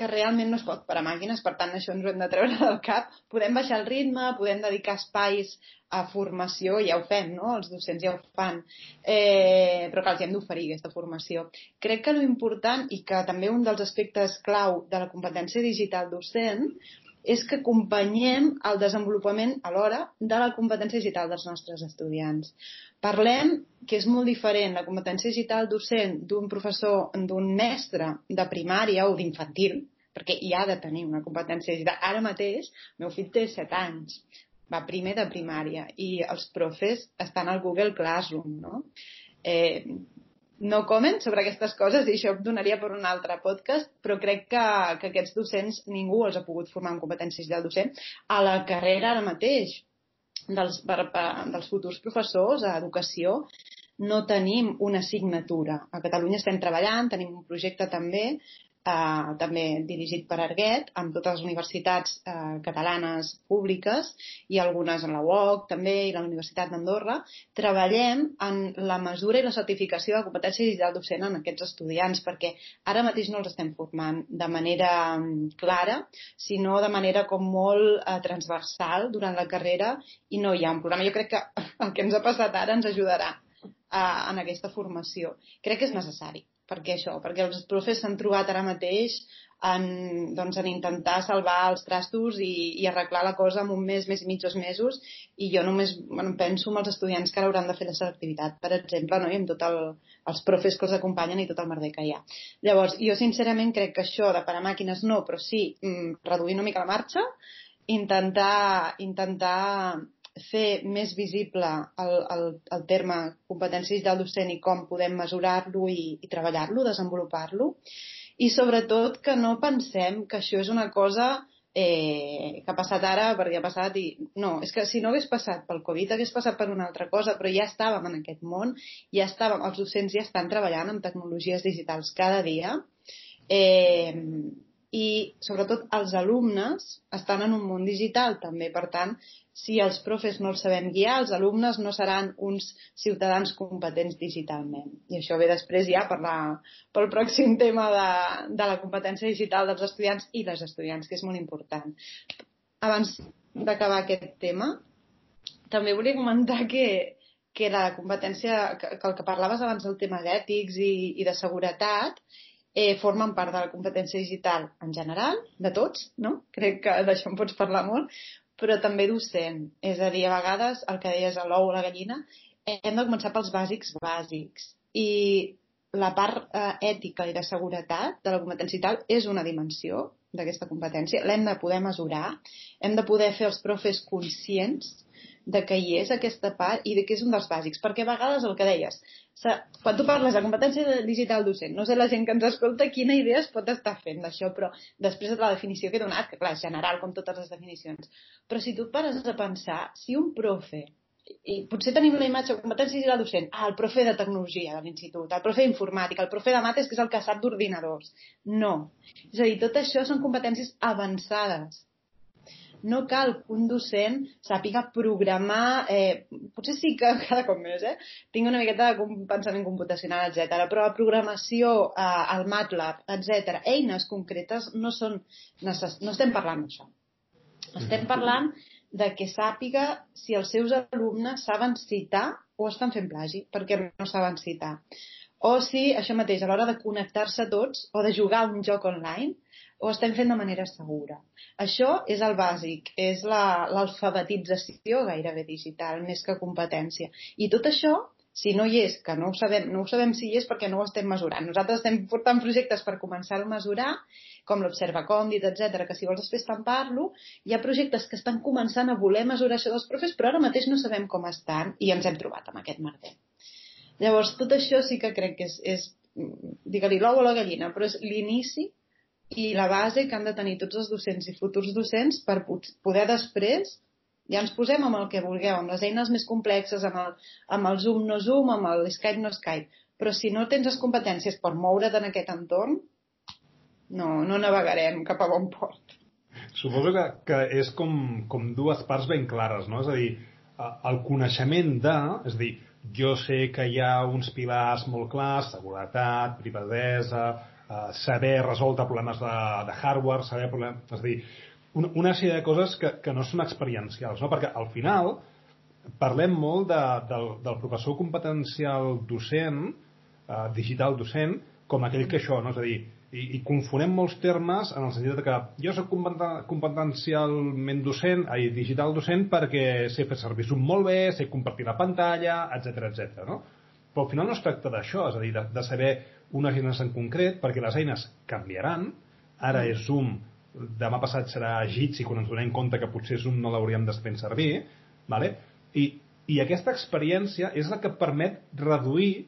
que realment no es pot parar màquines, per tant això ens ho hem de treure del cap. Podem baixar el ritme, podem dedicar espais a formació, ja ho fem, no? Els docents ja ho fan, eh, però que els hem d'oferir aquesta formació. Crec que l'important i que també un dels aspectes clau de la competència digital docent és que acompanyem el desenvolupament alhora de la competència digital dels nostres estudiants. Parlem que és molt diferent la competència digital docent d'un professor, d'un mestre de primària o d'infantil, perquè hi ha de tenir una competència digital. Ara mateix, el meu fill té 7 anys, va primer de primària i els profes estan al Google Classroom, no? Eh, no comen sobre aquestes coses i això donaria per un altre podcast, però crec que, que aquests docents ningú els ha pogut formar en competències del docent a la carrera ara mateix dels, per, per, dels futurs professors a educació no tenim una assignatura. A Catalunya estem treballant, tenim un projecte també eh, també dirigit per Arguet, amb totes les universitats eh, catalanes públiques i algunes en la UOC també i la Universitat d'Andorra, treballem en la mesura i la certificació de competència digital docent en aquests estudiants, perquè ara mateix no els estem formant de manera mm, clara, sinó de manera com molt eh, transversal durant la carrera i no hi ha un programa. Jo crec que el que ens ha passat ara ens ajudarà eh, en aquesta formació. Crec que és necessari perquè això, perquè els profes s'han trobat ara mateix en, doncs, en intentar salvar els trastos i, i arreglar la cosa en un mes, mes i mig, dos mesos, i jo només bueno, penso en els estudiants que ara hauran de fer la selectivitat, per exemple, no? i amb tots el, els profes que els acompanyen i tot el merder que hi ha. Llavors, jo sincerament crec que això de parar màquines no, però sí, mm, reduir una mica la marxa, intentar, intentar fer més visible el, el, el terme competència digital docent i com podem mesurar-lo i, i treballar-lo, desenvolupar-lo. I sobretot que no pensem que això és una cosa eh, que ha passat ara perquè ha passat i... No, és que si no hagués passat pel Covid hagués passat per una altra cosa, però ja estàvem en aquest món, ja estàvem, els docents ja estan treballant amb tecnologies digitals cada dia eh, i sobretot els alumnes estan en un món digital també, per tant si els profes no els sabem guiar, els alumnes no seran uns ciutadans competents digitalment. I això ve després ja per la, pel pròxim tema de, de la competència digital dels estudiants i les estudiants, que és molt important. Abans d'acabar aquest tema, també volia comentar que, que la competència, que, que el que parlaves abans del tema d'ètics i, i de seguretat, eh, formen part de la competència digital en general, de tots, no? Crec que d'això en pots parlar molt, però també docent. És a dir, a vegades, el que deies a l'ou o la gallina, hem de començar pels bàsics bàsics. I la part eh, ètica i de seguretat de la competència i tal és una dimensió d'aquesta competència. L'hem de poder mesurar, hem de poder fer els profes conscients de que hi és aquesta part i de que és un dels bàsics. Perquè a vegades el que deies, quan tu parles de competència digital docent, no sé la gent que ens escolta quina idea es pot estar fent d'això, però després de la definició que he donat, que clar, és general com totes les definicions, però si tu pares a pensar, si un profe i potser tenim una imatge de competència digital docent, ah, el profe de tecnologia de l'institut, el profe d'informàtica, el profe de mates, que és el que sap d'ordinadors. No. És a dir, tot això són competències avançades no cal que un docent sàpiga programar, eh, potser sí que cada cop més, eh? tinc una miqueta de pensament computacional, etc. però la programació, eh, el MATLAB, etc. eines concretes no són necess... no estem parlant d'això. Estem parlant de que sàpiga si els seus alumnes saben citar o estan fent plagi, perquè no saben citar. O si, això mateix, a l'hora de connectar-se tots o de jugar un joc online, ho estem fent de manera segura. Això és el bàsic, és l'alfabetització la, gairebé digital, més que competència. I tot això, si no hi és, que no ho sabem, no ho sabem si hi és perquè no ho estem mesurant. Nosaltres estem portant projectes per començar a mesurar, com l'Observa Condit, etc, que si vols després te'n parlo, hi ha projectes que estan començant a voler mesurar això dels profes, però ara mateix no sabem com estan i ens hem trobat amb aquest merder. Llavors, tot això sí que crec que és, és digue-li l'ou o la gallina, però és l'inici i la base que han de tenir tots els docents i futurs docents per poder després ja ens posem amb el que vulgueu, amb les eines més complexes, amb el, amb el Zoom no Zoom, amb el Skype no Skype, però si no tens les competències per moure't en aquest entorn, no, no navegarem cap a bon port. Suposo que, que és com, com dues parts ben clares, no? És a dir, el coneixement de, és a dir, jo sé que hi ha uns pilars molt clars, seguretat, privadesa, eh, saber resoldre problemes de, de hardware, saber problemes... És a dir, una, una sèrie de coses que, que no són experiencials, no? perquè al final parlem molt de, del, del professor competencial docent, eh, digital docent, com aquell que això, no? és a dir, i, i confonem molts termes en el sentit que jo soc competencialment docent, ai, digital docent perquè sé fer servir Zoom molt bé, sé compartir la pantalla, etc etc. no? Però al final no es tracta d'això, és a dir, de, de saber unes eines en concret, perquè les eines canviaran. Ara és Zoom, demà passat serà Jitsi, quan ens donem compte que potser Zoom no l'hauríem de fer servir, vale? I, i aquesta experiència és la que permet reduir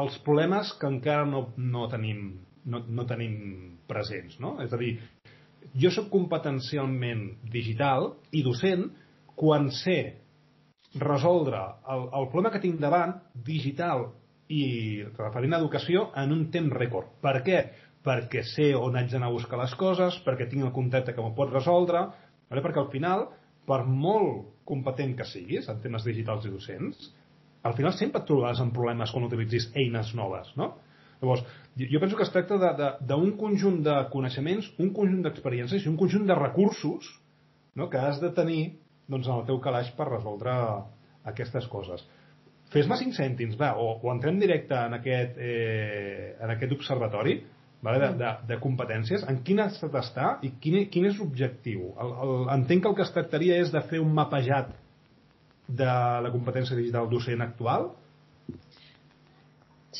els problemes que encara no, no, tenim, no, no tenim presents. No? És a dir, jo sóc competencialment digital i docent quan sé resoldre el, el problema que tinc davant digital i referent a educació en un temps rècord. Per què? Perquè sé on haig d'anar a buscar les coses, perquè tinc el contacte que m'ho pot resoldre, vale? perquè al final, per molt competent que siguis en temes digitals i docents, al final sempre et trobaràs amb problemes quan utilitzis eines noves, no? Llavors, jo penso que es tracta d'un conjunt de coneixements, un conjunt d'experiències i un conjunt de recursos no, que has de tenir doncs, en el teu calaix per resoldre aquestes coses. Fes-me cinc cèntims, va, o, o entrem directe en aquest, eh, en aquest observatori vale, de, de, de competències, en quin estat està i quin, quin és l'objectiu. Entenc que el que es tractaria és de fer un mapejat de la competència digital docent actual?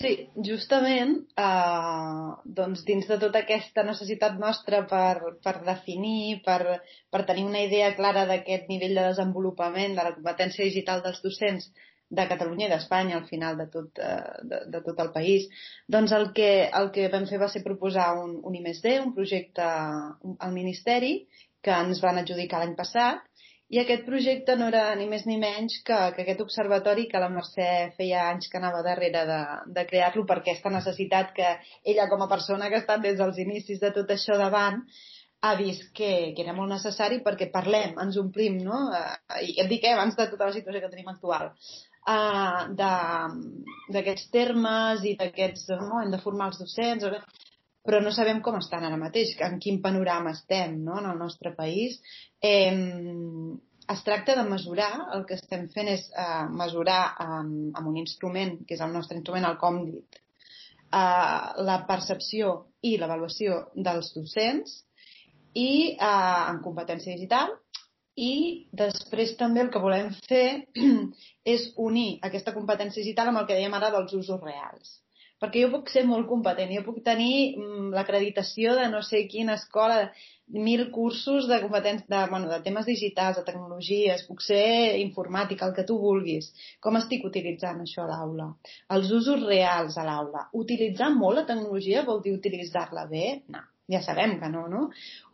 Sí, justament eh, doncs dins de tota aquesta necessitat nostra per, per definir, per, per tenir una idea clara d'aquest nivell de desenvolupament de la competència digital dels docents de Catalunya i d'Espanya al final de tot, eh, de, de tot el país, doncs el que, el que vam fer va ser proposar un, un I+D, un projecte al Ministeri, que ens van adjudicar l'any passat, i aquest projecte no era ni més ni menys que, que aquest observatori que la Mercè feia anys que anava darrere de, de crear-lo per aquesta necessitat que ella com a persona que ha estat des dels inicis de tot això davant ha vist que, que era molt necessari perquè parlem, ens omplim, no? Eh, I et dic, eh, abans de tota la situació que tenim actual, uh, d'aquests termes i d'aquests... No? Hem de formar els docents, però no sabem com estan ara mateix, en quin panorama estem no? en el nostre país. Eh, es tracta de mesurar, el que estem fent és eh, mesurar amb, amb un instrument, que és el nostre instrument, el Comdit, eh, la percepció i l'avaluació dels docents i eh, en competència digital i després també el que volem fer és unir aquesta competència digital amb el que dèiem ara dels usos reals perquè jo puc ser molt competent, jo puc tenir mm, l'acreditació de no sé quina escola, mil cursos de de, bueno, de temes digitals, de tecnologies, puc ser informàtica, el que tu vulguis. Com estic utilitzant això a l'aula? Els usos reals a l'aula. Utilitzar molt la tecnologia vol dir utilitzar-la bé? No ja sabem que no, no?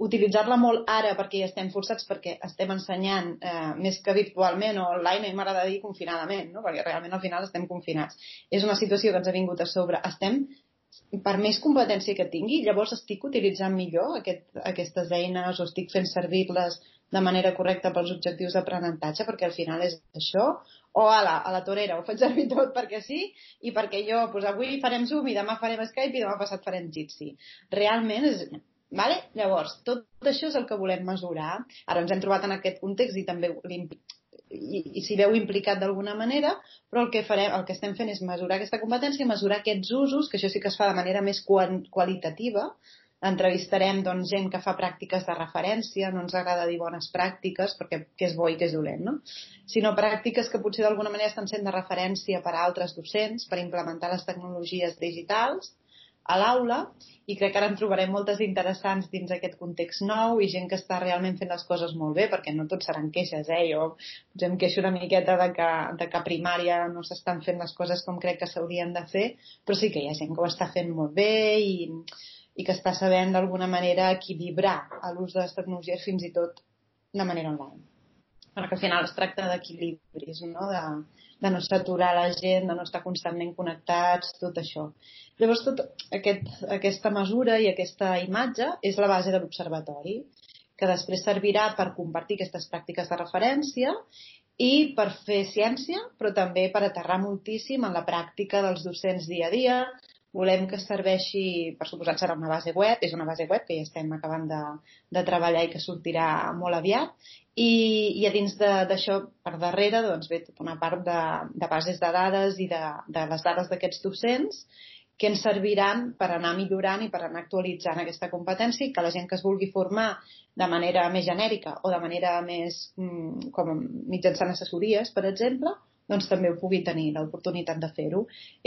Utilitzar-la molt ara perquè ja estem forçats perquè estem ensenyant eh, més que virtualment o online, mi m'agrada dir confinadament, no? perquè realment al final estem confinats. És una situació que ens ha vingut a sobre. Estem per més competència que tingui, llavors estic utilitzant millor aquest, aquestes eines o estic fent servir-les de manera correcta pels objectius d'aprenentatge, perquè al final és això, o a la, a la torera, ho faig servir tot perquè sí, i perquè jo, doncs avui farem Zoom i demà farem Skype i demà passat farem Jitsi. Realment és... Vale? Llavors, tot això és el que volem mesurar. Ara ens hem trobat en aquest context i també i, i s'hi veu implicat d'alguna manera, però el que, farem, el que estem fent és mesurar aquesta competència, mesurar aquests usos, que això sí que es fa de manera més qualitativa, entrevistarem doncs, gent que fa pràctiques de referència, no ens agrada dir bones pràctiques perquè que és bo i que és dolent, no? sinó pràctiques que potser d'alguna manera estan sent de referència per a altres docents per implementar les tecnologies digitals a l'aula i crec que ara en trobarem moltes interessants dins aquest context nou i gent que està realment fent les coses molt bé perquè no tots seran queixes, eh? Jo potser em queixo una miqueta de que, de que a primària no s'estan fent les coses com crec que s'haurien de fer, però sí que hi ha gent que ho està fent molt bé i i que està sabent d'alguna manera equilibrar l'ús de les tecnologies fins i tot de manera online. Perquè al final es tracta d'equilibris, no? de, de no saturar la gent, de no estar constantment connectats, tot això. Llavors, tot aquest, aquesta mesura i aquesta imatge és la base de l'observatori, que després servirà per compartir aquestes pràctiques de referència i per fer ciència, però també per aterrar moltíssim en la pràctica dels docents dia a dia, Volem que serveixi, per suposat serà una base web, és una base web que ja estem acabant de, de treballar i que sortirà molt aviat, i, i a dins d'això, per darrere, doncs ve tota una part de, de bases de dades i de, de les dades d'aquests docents que ens serviran per anar millorant i per anar actualitzant aquesta competència i que la gent que es vulgui formar de manera més genèrica o de manera més mm, com mitjançant assessories, per exemple, doncs també ho pugui tenir l'oportunitat de fer-ho.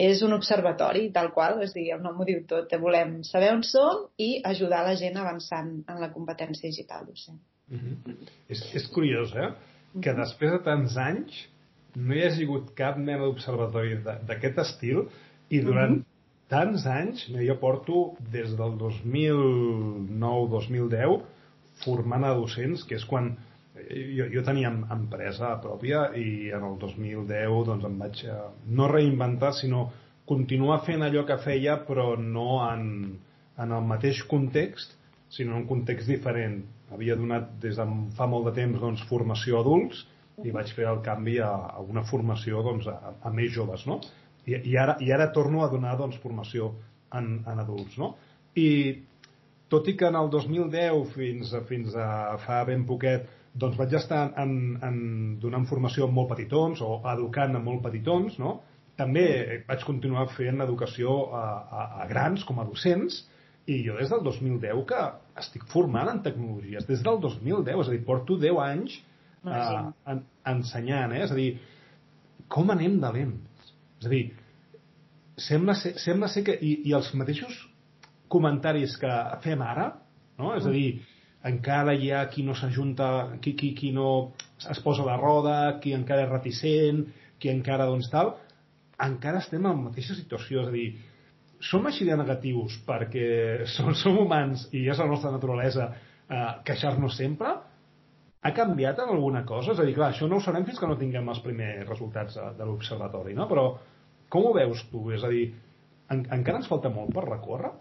És un observatori, tal qual, és dir, el nom ho diu tot, volem saber on som i ajudar la gent avançant en la competència digital docent. Mm -hmm. és, és curiós, eh? Que després de tants anys no hi ha hagut cap mena d'observatori d'aquest estil i durant mm -hmm. tants anys, jo porto des del 2009-2010 formant a docents, que és quan jo, jo tenia empresa pròpia i en el 2010 doncs, em vaig eh, no reinventar, sinó continuar fent allò que feia però no en, en el mateix context, sinó en un context diferent. Havia donat des de fa molt de temps doncs, formació a adults i vaig fer el canvi a, a una formació doncs, a, a més joves, no? I, i, ara, i ara torno a donar doncs, formació en, en adults, no? I tot i que en el 2010 fins, fins a fa ben poquet doncs vaig estar en, en donant formació amb molt petitons o educant amb molt petitons, no? També vaig continuar fent educació a, a, a grans com a docents i jo des del 2010 que estic formant en tecnologies, des del 2010, és a dir, porto 10 anys eh, en, ensenyant, eh? és a dir, com anem de lents? És a dir, sembla ser, sembla ser que, i, i els mateixos comentaris que fem ara, no? és a dir, encara hi ha qui no s'ajunta, qui, qui, qui no es posa la roda, qui encara és reticent, qui encara doncs tal, encara estem en la mateixa situació, és a dir, som així de negatius perquè som, som humans i és la nostra naturalesa eh, queixar-nos sempre? Ha canviat en alguna cosa? És a dir, clar, això no ho sabem fins que no tinguem els primers resultats de, de l'observatori, no? Però com ho veus tu? És a dir, en, encara ens falta molt per recórrer?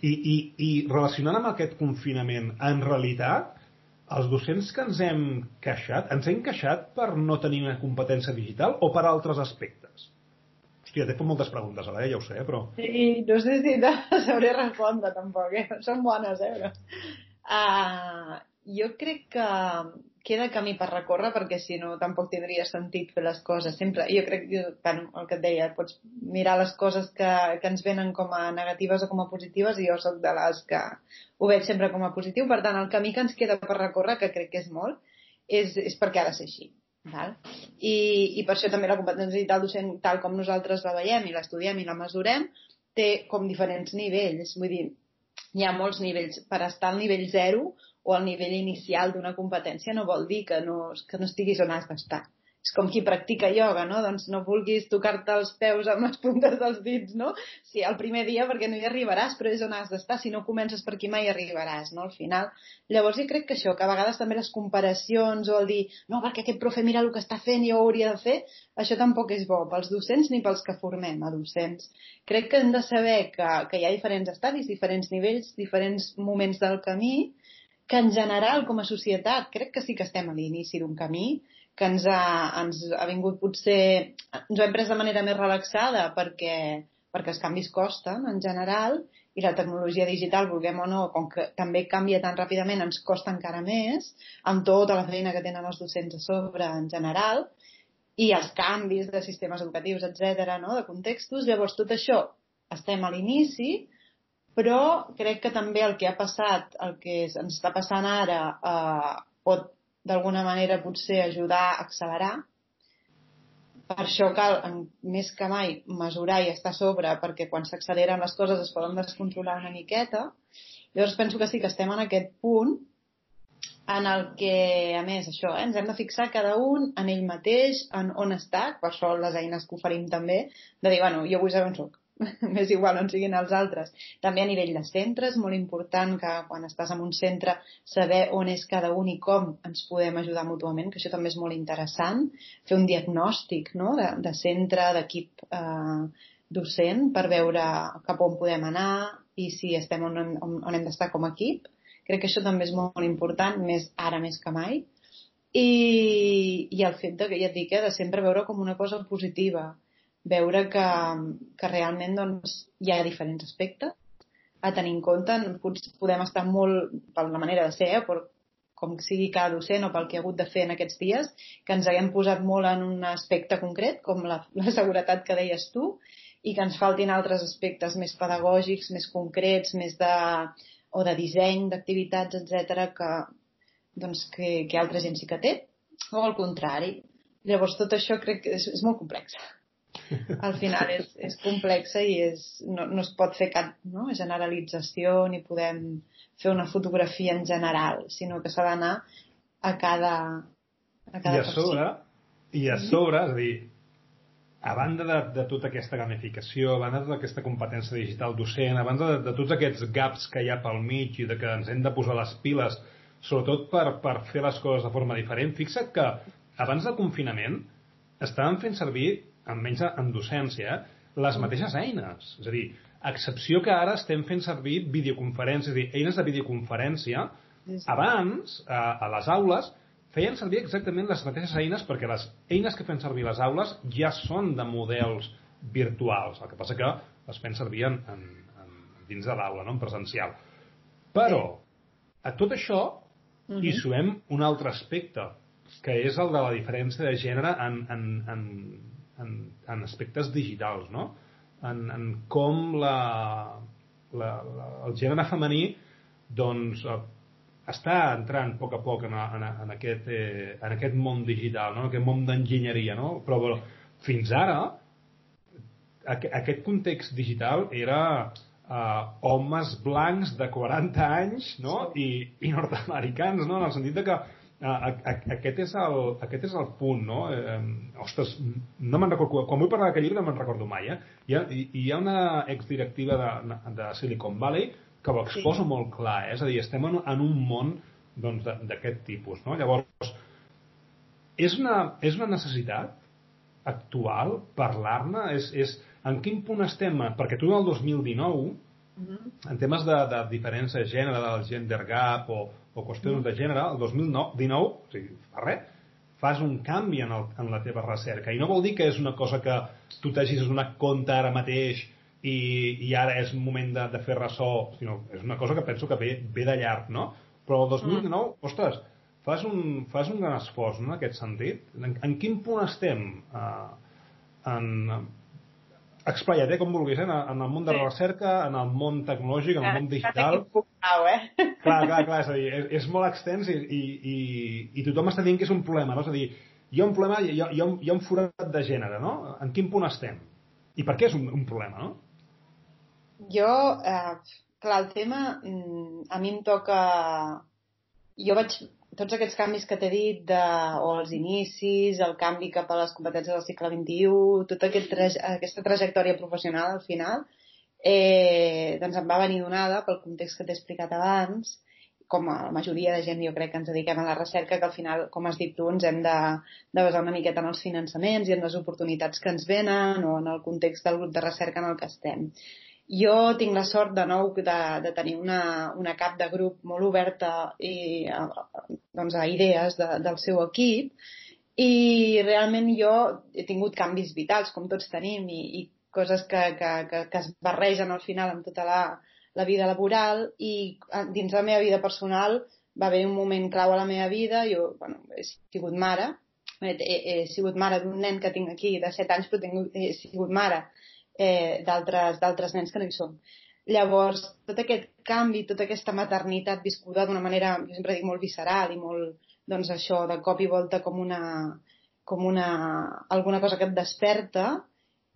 I, i, i relacionant amb aquest confinament, en realitat, els docents que ens hem queixat, ens hem queixat per no tenir una competència digital o per altres aspectes? Hòstia, t'he fet moltes preguntes ara, eh? ja ho sé, però... Sí, no sé si sabré respondre tampoc, eh? Són bones, eh? Però... Uh, jo crec que queda camí per recórrer perquè si no tampoc tindria sentit fer les coses. Sempre, jo crec que, bueno, el que et deia, pots mirar les coses que, que ens venen com a negatives o com a positives i jo sóc de les que ho veig sempre com a positiu. Per tant, el camí que ens queda per recórrer, que crec que és molt, és, és perquè ha de ser així. Val? I, I per això també la competència digital docent, tal com nosaltres la veiem i l'estudiem i la mesurem, té com diferents nivells. Vull dir, hi ha molts nivells. Per estar al nivell 0 o al nivell inicial d'una competència no vol dir que no, que no estiguis on has d'estar. És com qui practica ioga, no? Doncs no vulguis tocar-te els peus amb les puntes dels dits, no? Sí, el primer dia perquè no hi arribaràs, però és on has d'estar. Si no comences per aquí mai arribaràs, no? Al final. Llavors jo crec que això, que a vegades també les comparacions o el dir no, perquè aquest profe mira el que està fent i ho hauria de fer, això tampoc és bo pels docents ni pels que formem a docents. Crec que hem de saber que, que hi ha diferents estadis, diferents nivells, diferents moments del camí que en general, com a societat, crec que sí que estem a l'inici d'un camí, que ens ha, ens ha vingut potser... Ens ho hem pres de manera més relaxada perquè, perquè els canvis costen en general i la tecnologia digital, vulguem o no, com que també canvia tan ràpidament, ens costa encara més, amb tota la feina que tenen els docents a sobre en general, i els canvis de sistemes educatius, etc, no? de contextos. Llavors, tot això estem a l'inici, però crec que també el que ha passat, el que ens està passant ara, eh, pot d'alguna manera potser ajudar a accelerar. Per això cal, més que mai, mesurar i estar a sobre, perquè quan s'acceleren les coses es poden descontrolar una miqueta. Llavors penso que sí que estem en aquest punt en el que, a més, això, eh, ens hem de fixar cada un en ell mateix, en on està, per això les eines que oferim també, de dir, bueno, jo vull saber on soc, m'és igual on siguin els altres. També a nivell de centres, molt important que quan estàs en un centre saber on és cada un i com ens podem ajudar mútuament, que això també és molt interessant, fer un diagnòstic no? de, de centre, d'equip eh, docent per veure cap on podem anar i si estem on, on, on hem d'estar com a equip. Crec que això també és molt, molt important, més ara més que mai. I, i el fet de, ja et dic, eh, de sempre veure com una cosa positiva veure que, que realment doncs, hi ha diferents aspectes a tenir en compte. Podem estar molt, per la manera de ser, eh, per com sigui cada docent o pel que ha hagut de fer en aquests dies, que ens haguem posat molt en un aspecte concret, com la, la seguretat que deies tu, i que ens faltin altres aspectes més pedagògics, més concrets, més de, o de disseny d'activitats, etc que, doncs, que, que altra gent sí que té, o al contrari, Llavors tot això crec que és, és molt complex. Al final és, és complexa i és, no, no es pot fer cap no? generalització ni podem fer una fotografia en general, sinó que s'ha d'anar a cada, a cada I a sobre, i a sobre, és a dir, a banda de, de tota aquesta gamificació, a banda de tota aquesta competència digital docent, a banda de, de tots aquests gaps que hi ha pel mig i de que ens hem de posar les piles, sobretot per, per fer les coses de forma diferent, fixa't que abans del confinament estàvem fent servir, almenys en docència, les mateixes eines. És a dir, excepció que ara estem fent servir videoconferències, és a dir, eines de videoconferència, abans, a, a les aules, feien servir exactament les mateixes eines perquè les eines que fem servir les aules ja són de models virtuals. El que passa que les fem servir en, en, en dins de l'aula, no? en presencial. Però a tot això uh -huh. hi sumem un altre aspecte, que és el de la diferència de gènere en, en, en, en, en aspectes digitals, no? En, en com la, la, la, el gènere femení doncs, eh, està entrant a poc a poc en, en, en, aquest, eh, en aquest món digital, no? en aquest món d'enginyeria, no? però, però fins ara aquest context digital era uh, homes blancs de 40 anys no? I, i nord-americans, no? en el sentit de que uh, aquest, és el, aquest és el punt, no? Eh, ostres, no me'n recordo, quan vull parlar d'aquest llibre no me'n recordo mai, eh? Hi ha, hi ha una exdirectiva de, de Silicon Valley que ho exposa sí. molt clar, eh? és a dir, estem en, en un món doncs, d'aquest doncs, tipus, no? Llavors, és una, és una necessitat actual parlar-ne? És, és, en quin punt estem? Perquè tu el 2019, uh -huh. en temes de, de diferència de gènere, del gender gap o, o qüestions de gènere, el 2019, o sigui, fa res, fas un canvi en, el, en la teva recerca. I no vol dir que és una cosa que tu t'hagis donat compte ara mateix i, i ara és moment de, de fer ressò, sinó és una cosa que penso que ve, ve de llarg, no? Però el 2019, uh -huh. ostres, fas un, fas un gran esforç no, en aquest sentit. En, en quin punt estem? Uh, en, explaya't, eh, com vulguis, eh, en el món de la recerca, en el món tecnològic, en el món digital... Pau, eh? Clar, clar, clar, és a dir, és, és molt extens i, i, i, i tothom està dient que és un problema, no? És a dir, hi ha un problema, hi ha, hi ha, un, hi ha un forat de gènere, no? En quin punt estem? I per què és un, un problema, no? Jo, eh, clar, el tema mm, a mi em toca... Jo vaig tots aquests canvis que t'he dit, de, o els inicis, el canvi cap a les competències del segle XXI, tota aquest traje, aquesta trajectòria professional al final, eh, doncs em va venir donada pel context que t'he explicat abans, com a la majoria de gent jo crec que ens dediquem a la recerca, que al final, com has dit tu, ens hem de, de basar una miqueta en els finançaments i en les oportunitats que ens venen o en el context del grup de recerca en el que estem. Jo tinc la sort de nou de, de tenir una, una cap de grup molt oberta i, a, doncs, a idees de, del seu equip. I realment jo he tingut canvis vitals, com tots tenim, i, i coses que, que, que, que es barregen al final amb tota la, la vida laboral. I dins la meva vida personal va haver un moment clau a la meva vida, jo bueno, he sigut mare, he, he, he sigut mare d'un nen que tinc aquí de 7 anys, però he sigut mare eh, d'altres nens que no hi són. Llavors, tot aquest canvi, tota aquesta maternitat viscuda d'una manera, jo sempre dic, molt visceral i molt, doncs això, de cop i volta com una, com una, alguna cosa que et desperta,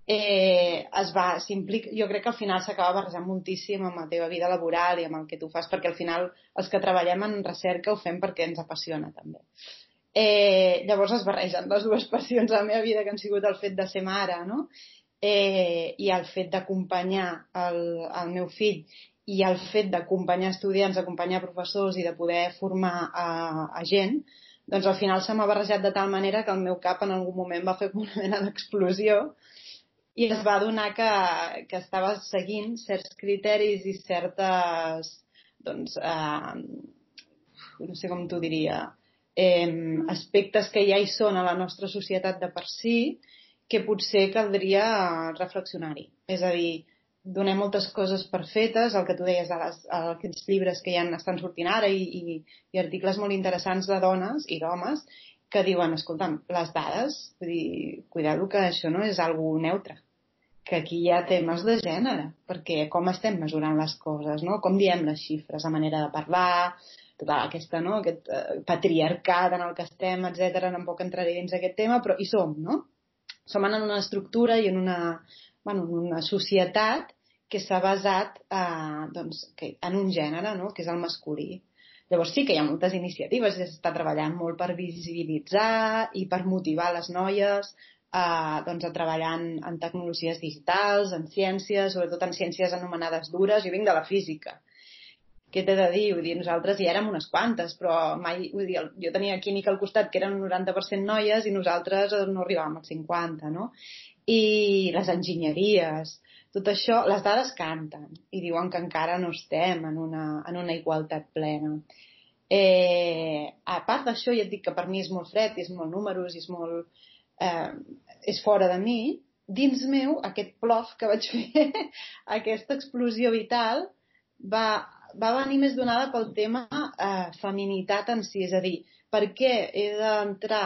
eh, es va, jo crec que al final s'acaba barrejant moltíssim amb la teva vida laboral i amb el que tu fas, perquè al final els que treballem en recerca ho fem perquè ens apassiona també. Eh, llavors es barregen les dues passions de la meva vida que han sigut el fet de ser mare, no? Eh, i el fet d'acompanyar el, el meu fill i el fet d'acompanyar estudiants, d'acompanyar professors i de poder formar a, a gent, doncs al final se m'ha barrejat de tal manera que el meu cap en algun moment va fer una mena d'explosió i es va donar que, que estava seguint certs criteris i certes, doncs, eh, no sé com t'ho diria, eh, aspectes que ja hi són a la nostra societat de per si, que potser caldria reflexionar-hi. És a dir, donem moltes coses per fetes, el que tu deies, a les, a aquests llibres que ja estan sortint ara i, i, i articles molt interessants de dones i d'homes que diuen, escolta'm, les dades, vull dir, cuidado que això no és algo neutre. que aquí hi ha temes de gènere, perquè com estem mesurant les coses, no? com diem les xifres, la manera de parlar, tota aquesta, no? aquest uh, patriarcat en el que estem, etc. Tampoc entraré dins aquest tema, però hi som, no? Som en una estructura i en una, bueno, en una societat que s'ha basat eh, doncs, que, en un gènere, no? que és el masculí. Llavors sí que hi ha moltes iniciatives, s'està treballant molt per visibilitzar i per motivar les noies eh, doncs, a treballar en, en tecnologies digitals, en ciències, sobretot en ciències anomenades dures. Jo vinc de la física. Què t'he de dir? Vull dir, nosaltres hi érem unes quantes, però mai, vull dir, jo tenia química al costat que eren un 90% noies i nosaltres no arribàvem al 50, no? I les enginyeries, tot això, les dades canten i diuen que encara no estem en una, en una igualtat plena. Eh, a part d'això, ja et dic que per mi és molt fred, és molt números, és molt, eh, és fora de mi, dins meu, aquest plof que vaig fer, aquesta explosió vital, va, va venir més donada pel tema eh, feminitat en si, és a dir, per què he d'entrar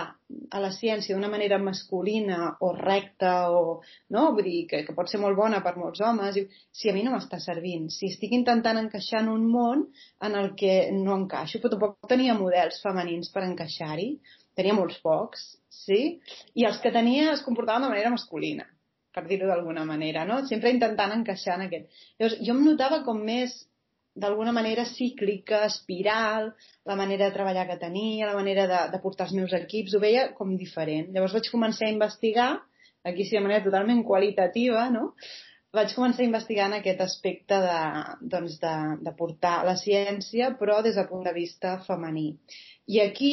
a la ciència d'una manera masculina o recta o, no? Vull dir, que, que pot ser molt bona per molts homes, si a mi no m'està servint, si estic intentant encaixar en un món en el que no encaixo, però tampoc tenia models femenins per encaixar-hi, tenia molts pocs, sí? I els que tenia es comportaven de manera masculina, per dir-ho d'alguna manera, no? Sempre intentant encaixar en aquest. Llavors, jo em notava com més, d'alguna manera, cíclica, espiral, la manera de treballar que tenia, la manera de, de portar els meus equips, ho veia com diferent. Llavors vaig començar a investigar, aquí sí de manera totalment qualitativa, no? vaig començar a investigar en aquest aspecte de, doncs de, de portar la ciència, però des del punt de vista femení. I aquí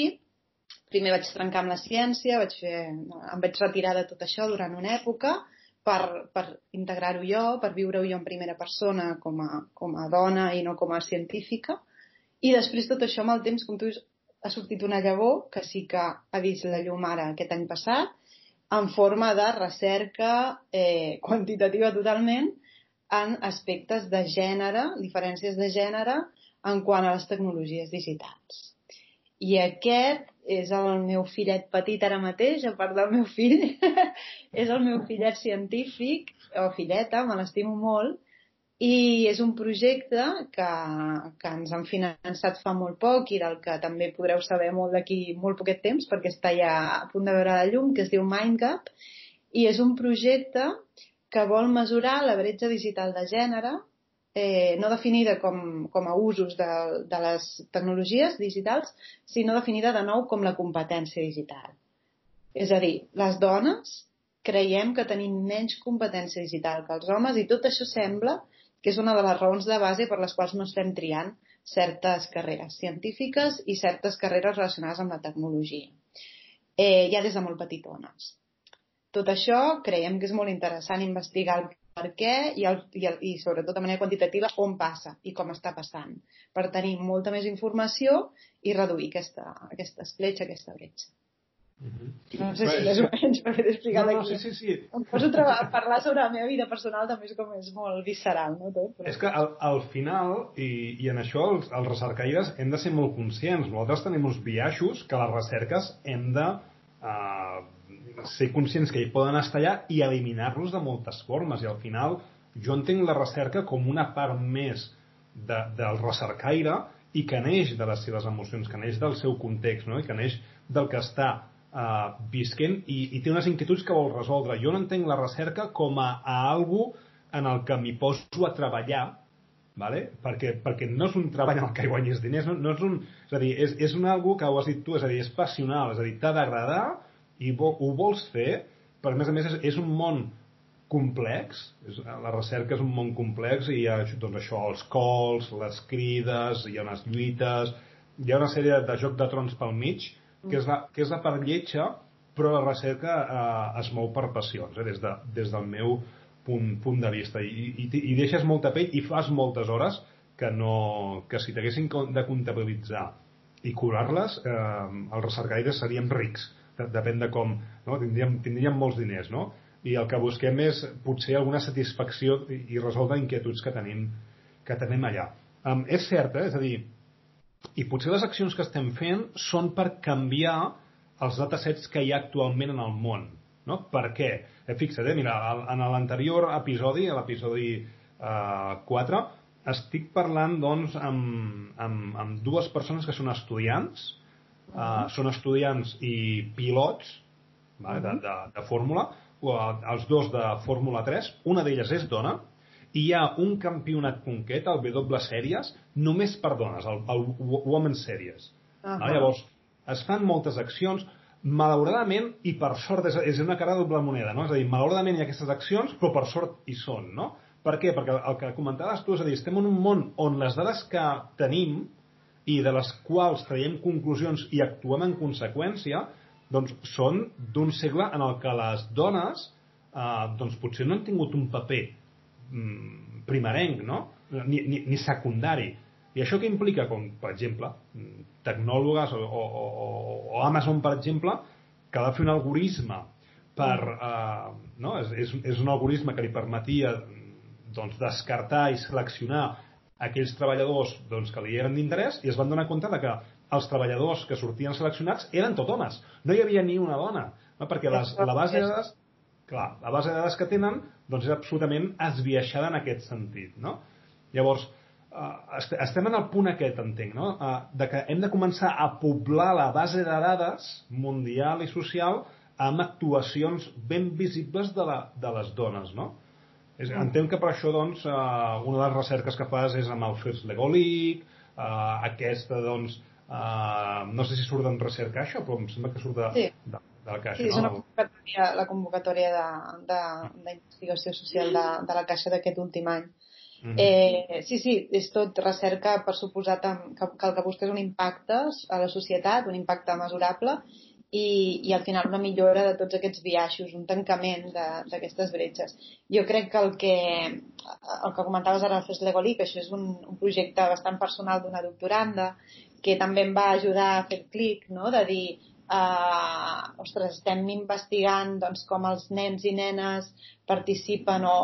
primer vaig trencar amb la ciència, vaig fer, em vaig retirar de tot això durant una època per, per integrar-ho jo, per viure-ho jo en primera persona com a, com a dona i no com a científica. I després tot això amb el temps, com tu dius, ha sortit una llavor que sí que ha vist la llum ara aquest any passat en forma de recerca eh, quantitativa totalment en aspectes de gènere, diferències de gènere en quant a les tecnologies digitals. I aquest és el meu fillet petit ara mateix, a part del meu fill, és el meu fillet científic, o filleta, me l'estimo molt, i és un projecte que, que ens han finançat fa molt poc i del que també podreu saber molt d'aquí molt poquet temps perquè està ja a punt de veure la llum, que es diu Mindgap, i és un projecte que vol mesurar la bretxa digital de gènere eh, no definida com, com a usos de, de les tecnologies digitals, sinó definida de nou com la competència digital. És a dir, les dones creiem que tenim menys competència digital que els homes i tot això sembla que és una de les raons de base per les quals no estem triant certes carreres científiques i certes carreres relacionades amb la tecnologia. Eh, ja des de molt petitones. Tot això creiem que és molt interessant investigar el per què i, el, i, el, i sobretot de manera quantitativa on passa i com està passant per tenir molta més informació i reduir aquesta, aquesta escletxa, aquesta bretxa. Mm -hmm. No sé si o menys m'he explicat no, no, aquí. Sí, sí, sí. Em poso a parlar sobre la meva vida personal també és com és molt visceral, no? Tot, però... És que al, al final, i, i en això els, els recercaires hem de ser molt conscients. Nosaltres tenim uns biaixos que les recerques hem de uh, ser conscients que hi poden estar allà i eliminar-los de moltes formes. I al final jo entenc la recerca com una part més de, del recercaire i que neix de les seves emocions, que neix del seu context, no? i que neix del que està uh, visquent i, i té unes inquietuds que vol resoldre. Jo no entenc la recerca com a, a algo en el que m'hi poso a treballar vale? perquè, perquè no és un treball en el que guanyis diners, no, no és un... És a dir, és, és un algo que ho has dit tu, és a dir, és passional, és a dir, t'ha d'agradar i vo, ho vols fer, però a més a més és, és un món complex, és, la recerca és un món complex i hi ha doncs això, els calls, les crides, hi ha unes lluites, hi ha una sèrie de joc de trons pel mig, que és la, que és la part lletja, però la recerca eh, es mou per passions, eh, des, de, des del meu punt, punt de vista. I, i, i deixes molta pell i fas moltes hores que, no, que si t'haguessin de comptabilitzar i curar-les, eh, els recercaires seríem rics depèn de com, no? tindríem, tindríem molts diners, no? I el que busquem és potser alguna satisfacció i, i resoldre inquietuds que tenim, que tenim allà. Um, és cert, eh? és a dir, i potser les accions que estem fent són per canviar els datasets que hi ha actualment en el món. No? Per què? Eh, fixa't, eh, mira, en l'anterior episodi, a l'episodi eh, 4, estic parlant doncs, amb, amb, amb dues persones que són estudiants, uh són estudiants i pilots vale, uh -huh. de, de, de fórmula, els dos de Fórmula 3, una d'elles és dona, i hi ha un campionat concret, el W Series, només per dones, el, el Women Series. Uh -huh. vale, llavors, es fan moltes accions, malauradament, i per sort, és, és una cara de doble moneda, no? És a dir, malauradament hi ha aquestes accions, però per sort hi són, no? Per què? Perquè el que comentaves tu, és a dir, estem en un món on les dades que tenim i de les quals traiem conclusions i actuem en conseqüència, doncs són d'un segle en el que les dones eh, doncs potser no han tingut un paper mm, primerenc, no? Ni, ni, ni secundari. I això què implica? Com, per exemple, tecnòlogues o, o, o, o Amazon, per exemple, que de fer un algoritme per... Eh, no? és, és, és un algoritme que li permetia doncs, descartar i seleccionar aquells treballadors doncs, que li eren d'interès i es van donar compte de que els treballadors que sortien seleccionats eren tot homes. No hi havia ni una dona, no? perquè les, la base de dades clar, la base de dades que tenen doncs és absolutament esbiaixada en aquest sentit. No? Llavors, eh, estem en el punt aquest, entenc, no? eh, de que hem de començar a poblar la base de dades mundial i social amb actuacions ben visibles de, la, de les dones, no? És, entenc que per això, doncs, eh, una de les recerques que fas és amb el First Lego League, eh, aquesta, doncs, eh, no sé si surt d'en recerca això, però em sembla que surt de, sí. de, de la Caixa. Sí, és una convocatòria, la convocatòria d'investigació social de, de la Caixa d'aquest últim any. Mm -hmm. eh, sí, sí, és tot recerca, per suposat, que, que el que busca és un impacte a la societat, un impacte mesurable, i, i al final una millora de tots aquests biaixos, un tancament d'aquestes bretxes. Jo crec que el que, el que comentaves ara Fes Legolí, que això és un, un projecte bastant personal d'una doctoranda, que també em va ajudar a fer clic, no? de dir, uh, ostres, estem investigant doncs, com els nens i nenes participen o,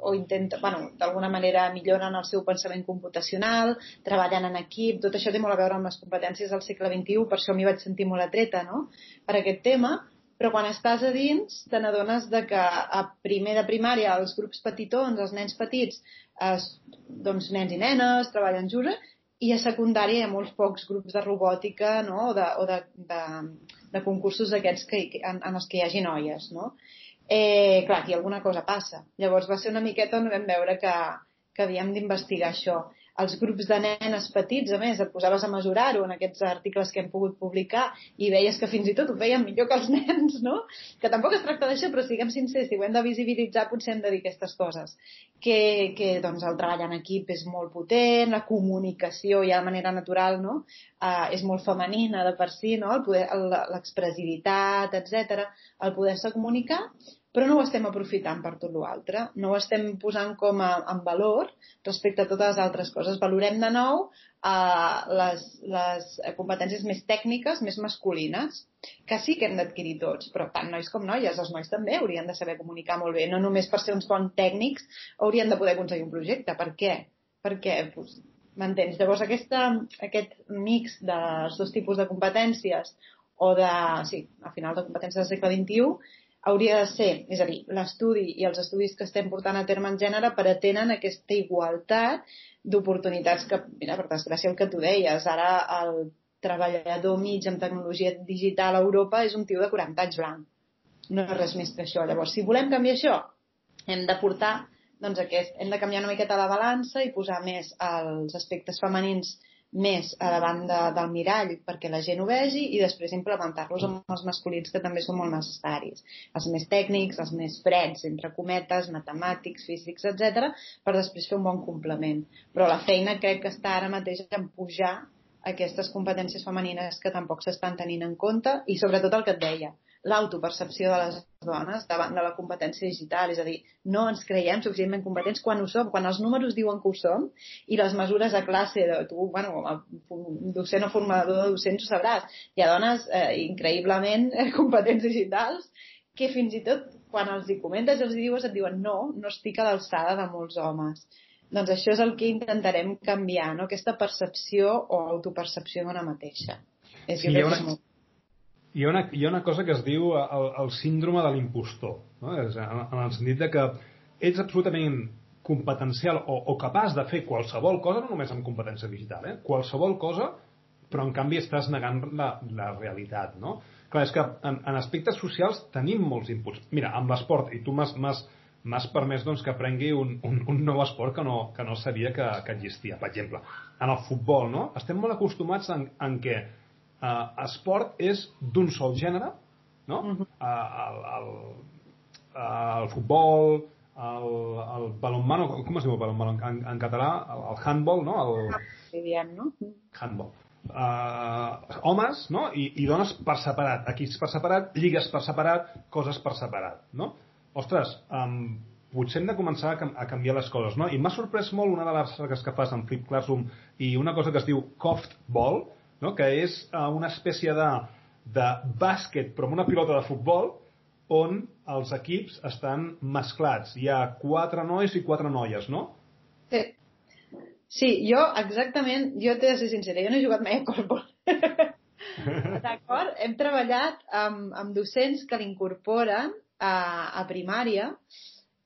o intenten, bueno, d'alguna manera milloren el seu pensament computacional, treballen en equip, tot això té molt a veure amb les competències del segle XXI, per això m'hi vaig sentir molt atreta, no?, per aquest tema, però quan estàs a dins te n'adones de que a primer de primària els grups petitons, els nens petits, es, doncs nens i nenes treballen junts i a secundària hi ha molts pocs grups de robòtica no? o, de, o de, de, de concursos d'aquests que, en, en els que hi hagi noies. No? Eh, clar, aquí alguna cosa passa. Llavors va ser una miqueta on vam veure que, que havíem d'investigar això els grups de nenes petits, a més, et posaves a mesurar-ho en aquests articles que hem pogut publicar i veies que fins i tot ho feien millor que els nens, no? Que tampoc es tracta d'això, però siguem sincers, si ho hem de visibilitzar potser hem de dir aquestes coses. Que, que doncs, el treball en equip és molt potent, la comunicació ja de manera natural, no? Uh, és molt femenina de per si, no? L'expressivitat, etc. El poder-se comunicar però no ho estem aprofitant per tot l'altre, no ho estem posant com a, en valor respecte a totes les altres coses. Valorem de nou uh, les, les competències més tècniques, més masculines, que sí que hem d'adquirir tots, però tant nois com noies, els nois també haurien de saber comunicar molt bé, no només per ser uns bons tècnics haurien de poder aconseguir un projecte. Per què? Perquè pues, M'entens? Llavors, aquesta, aquest mix dels dos tipus de competències o de, sí, al final de competències del segle XXI hauria de ser, és a dir, l'estudi i els estudis que estem portant a terme en gènere pretenen aquesta igualtat d'oportunitats que, mira, per desgràcia el que tu deies, ara el treballador mig en tecnologia digital a Europa és un tio de 40 anys blanc. No és res més que això. Llavors, si volem canviar això, hem de portar doncs aquest, hem de canviar una miqueta la balança i posar més els aspectes femenins més a davant de, del mirall perquè la gent ho vegi i després implementar-los amb els masculins que també són molt necessaris. Els més tècnics, els més freds, entre cometes, matemàtics, físics, etc, per després fer un bon complement. Però la feina crec que està ara mateix en pujar aquestes competències femenines que tampoc s'estan tenint en compte i sobretot el que et deia, l'autopercepció de les dones davant de la competència digital, és a dir, no ens creiem suficientment competents quan ho som, quan els números diuen que ho som i les mesures de classe, de, tu, bueno, docent o formador de docents ho sabràs, hi ha dones eh, increïblement competents digitals que fins i tot quan els hi comentes i els hi dius et diuen no, no estic a l'alçada de molts homes. Doncs això és el que intentarem canviar, no? aquesta percepció o autopercepció d'una mateixa. És, sí, hi ha una, hi ha, una, hi ha una cosa que es diu el, el síndrome de l'impostor, no? És, en, en el sentit de que ets absolutament competencial o, o capaç de fer qualsevol cosa, no només amb competència digital, eh? qualsevol cosa, però en canvi estàs negant la, la realitat, no? Clar, és que en, en aspectes socials tenim molts inputs. Mira, amb l'esport, i tu m'has permès doncs, que aprengui un, un, un nou esport que no, que no sabia que, que existia. Per exemple, en el futbol, no? Estem molt acostumats en, en què eh, esport és d'un sol gènere, no? Uh -huh. eh, el, el, el futbol, el, el balonmano, com es diu el balonmano en, en català? El, el handball, no? El... Sí, diem, no? Handball. Uh, homes no? I, i dones per separat, equips per separat, lligues per separat, coses per separat, no? Ostres, um, potser hem de començar a, a canviar les coses, no? I m'ha sorprès molt una de les recerques que fas en Flip Classroom i una cosa que es diu Coft Ball, no? que és uh, una espècie de, de bàsquet però amb una pilota de futbol on els equips estan mesclats. Hi ha quatre nois i quatre noies, no? Sí. Sí, jo exactament, jo t'he de ser sincera, jo no he jugat mai a corfball. D'acord? Hem treballat amb, amb docents que l'incorporen a, a primària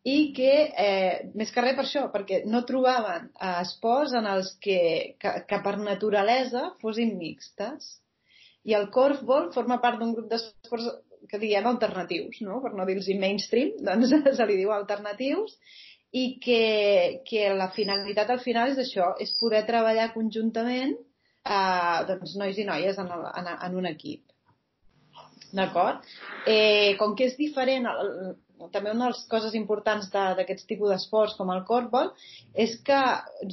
i que, eh, més que res per això, perquè no trobaven eh, esports en els que, que, que per naturalesa fossin mixtes. I el corfball forma part d'un grup d'esports que diguem alternatius, no? per no dir-los mainstream, doncs se li diu alternatius, i que, que la finalitat al final és això, és poder treballar conjuntament eh, doncs, nois i noies en, el, en, en un equip. D'acord? Eh, com que és diferent, el, també una de les coses importants d'aquests tipus d'esports com el corfball és que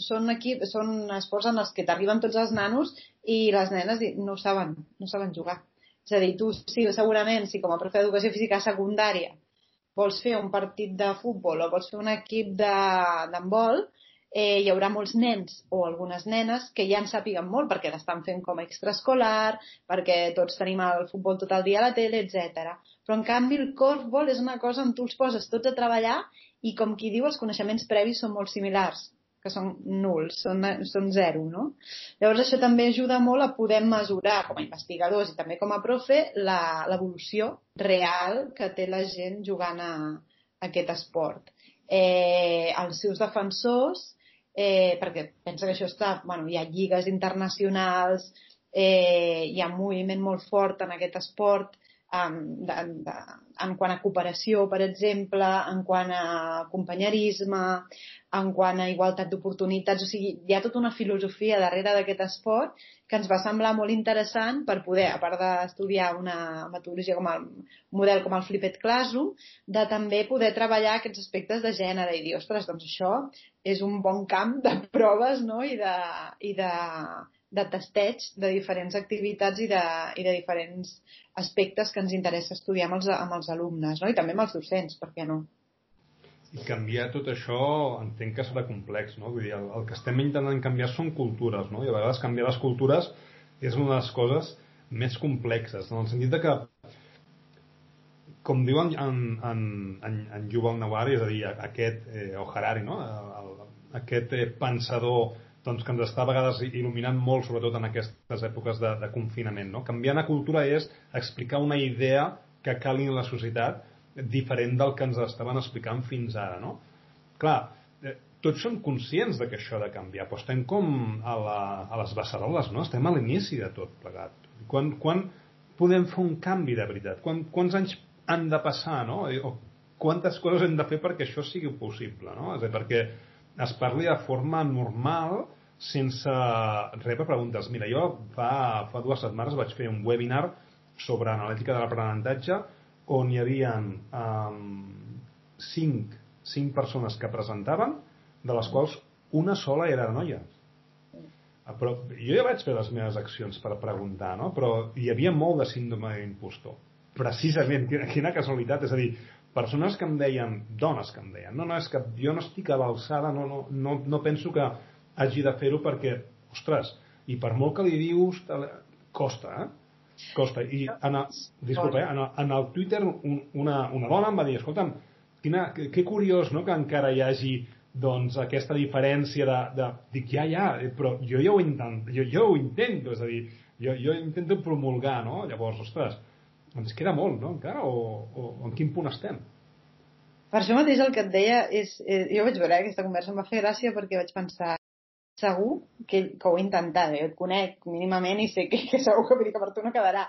són, equip, són esports en els que t'arriben tots els nanos i les nenes no saben, no saben jugar. És a dir, tu sí, segurament, si com a profe d'educació física secundària vols fer un partit de futbol o vols fer un equip d'handbol, eh, hi haurà molts nens o algunes nenes que ja en sàpiguen molt perquè l'estan fent com a extraescolar, perquè tots tenim el futbol tot el dia a la tele, etc. Però en canvi el corfball és una cosa on tu els poses tots a treballar i com qui diu els coneixements previs són molt similars que són nuls, són, són zero, no? Llavors això també ajuda molt a poder mesurar com a investigadors i també com a profe l'evolució real que té la gent jugant a, a aquest esport. Eh, els seus defensors, eh, perquè pensa que això està, bueno, hi ha lligues internacionals, eh, hi ha un moviment molt fort en aquest esport, en, de, de, en quant a cooperació, per exemple, en quant a companyerisme, en quant a igualtat d'oportunitats, o sigui, hi ha tota una filosofia darrere d'aquest esport que ens va semblar molt interessant per poder, a part d'estudiar una metodologia com el model com el Flipped Classroom, de també poder treballar aquests aspectes de gènere i dir, ostres, doncs això és un bon camp de proves no? I, de, i de, de testeig de diferents activitats i de, i de diferents aspectes que ens interessa estudiar amb els, amb els alumnes, no? i també amb els docents, per què no? I canviar tot això entenc que serà complex, no? Vull dir, el, el que estem intentant canviar són cultures, no? I a vegades canviar les cultures és una de les coses més complexes, en el sentit de que com diuen en, en, en, en Yuval Nawari, és a dir, aquest, eh, o Harari, no? El, el, aquest eh, pensador doncs, que ens està a vegades il·luminant molt, sobretot en aquestes èpoques de, de confinament. No? Canviar la cultura és explicar una idea que cali en la societat diferent del que ens estaven explicant fins ara, no? Clar, eh, tots som conscients de que això ha de canviar, però estem com a, la, a les beceroles, no? Estem a l'inici de tot plegat. Quan, quan podem fer un canvi de veritat? Quan, quants anys han de passar, no? O quantes coses hem de fer perquè això sigui possible, no? És a dir, perquè es parli de forma normal sense rebre preguntes. Mira, jo fa, fa dues setmanes vaig fer un webinar sobre analítica de l'aprenentatge on hi havia um, cinc, cinc persones que presentaven, de les quals una sola era noia. Ah, però jo ja vaig fer les meves accions per preguntar, no? però hi havia molt de síndrome d'impostor. Precisament, quina, quina casualitat, és a dir, persones que em deien, dones que em deien, no, no, és que jo no estic a l'alçada, no, no, no, no penso que hagi de fer-ho perquè, ostres, i per molt que li dius, costa, eh? Costa. I en el, disculpa, eh, en, el, en el Twitter un, una, una dona em va dir, escolta'm, quina, que, que curiós no, que encara hi hagi doncs, aquesta diferència de, de... Dic, ja, ja, eh, però jo ja ho intento, jo, jo ho intento, és a dir, jo, jo intento promulgar, no? Llavors, ostres, ens queda molt, no, encara? O, o en quin punt estem? Per això mateix el que et deia és... Eh, jo vaig veure aquesta conversa, em va fer gràcia perquè vaig pensar segur que, que ho he intentat, eh? et conec mínimament i sé que, que segur que, que per tu no quedarà.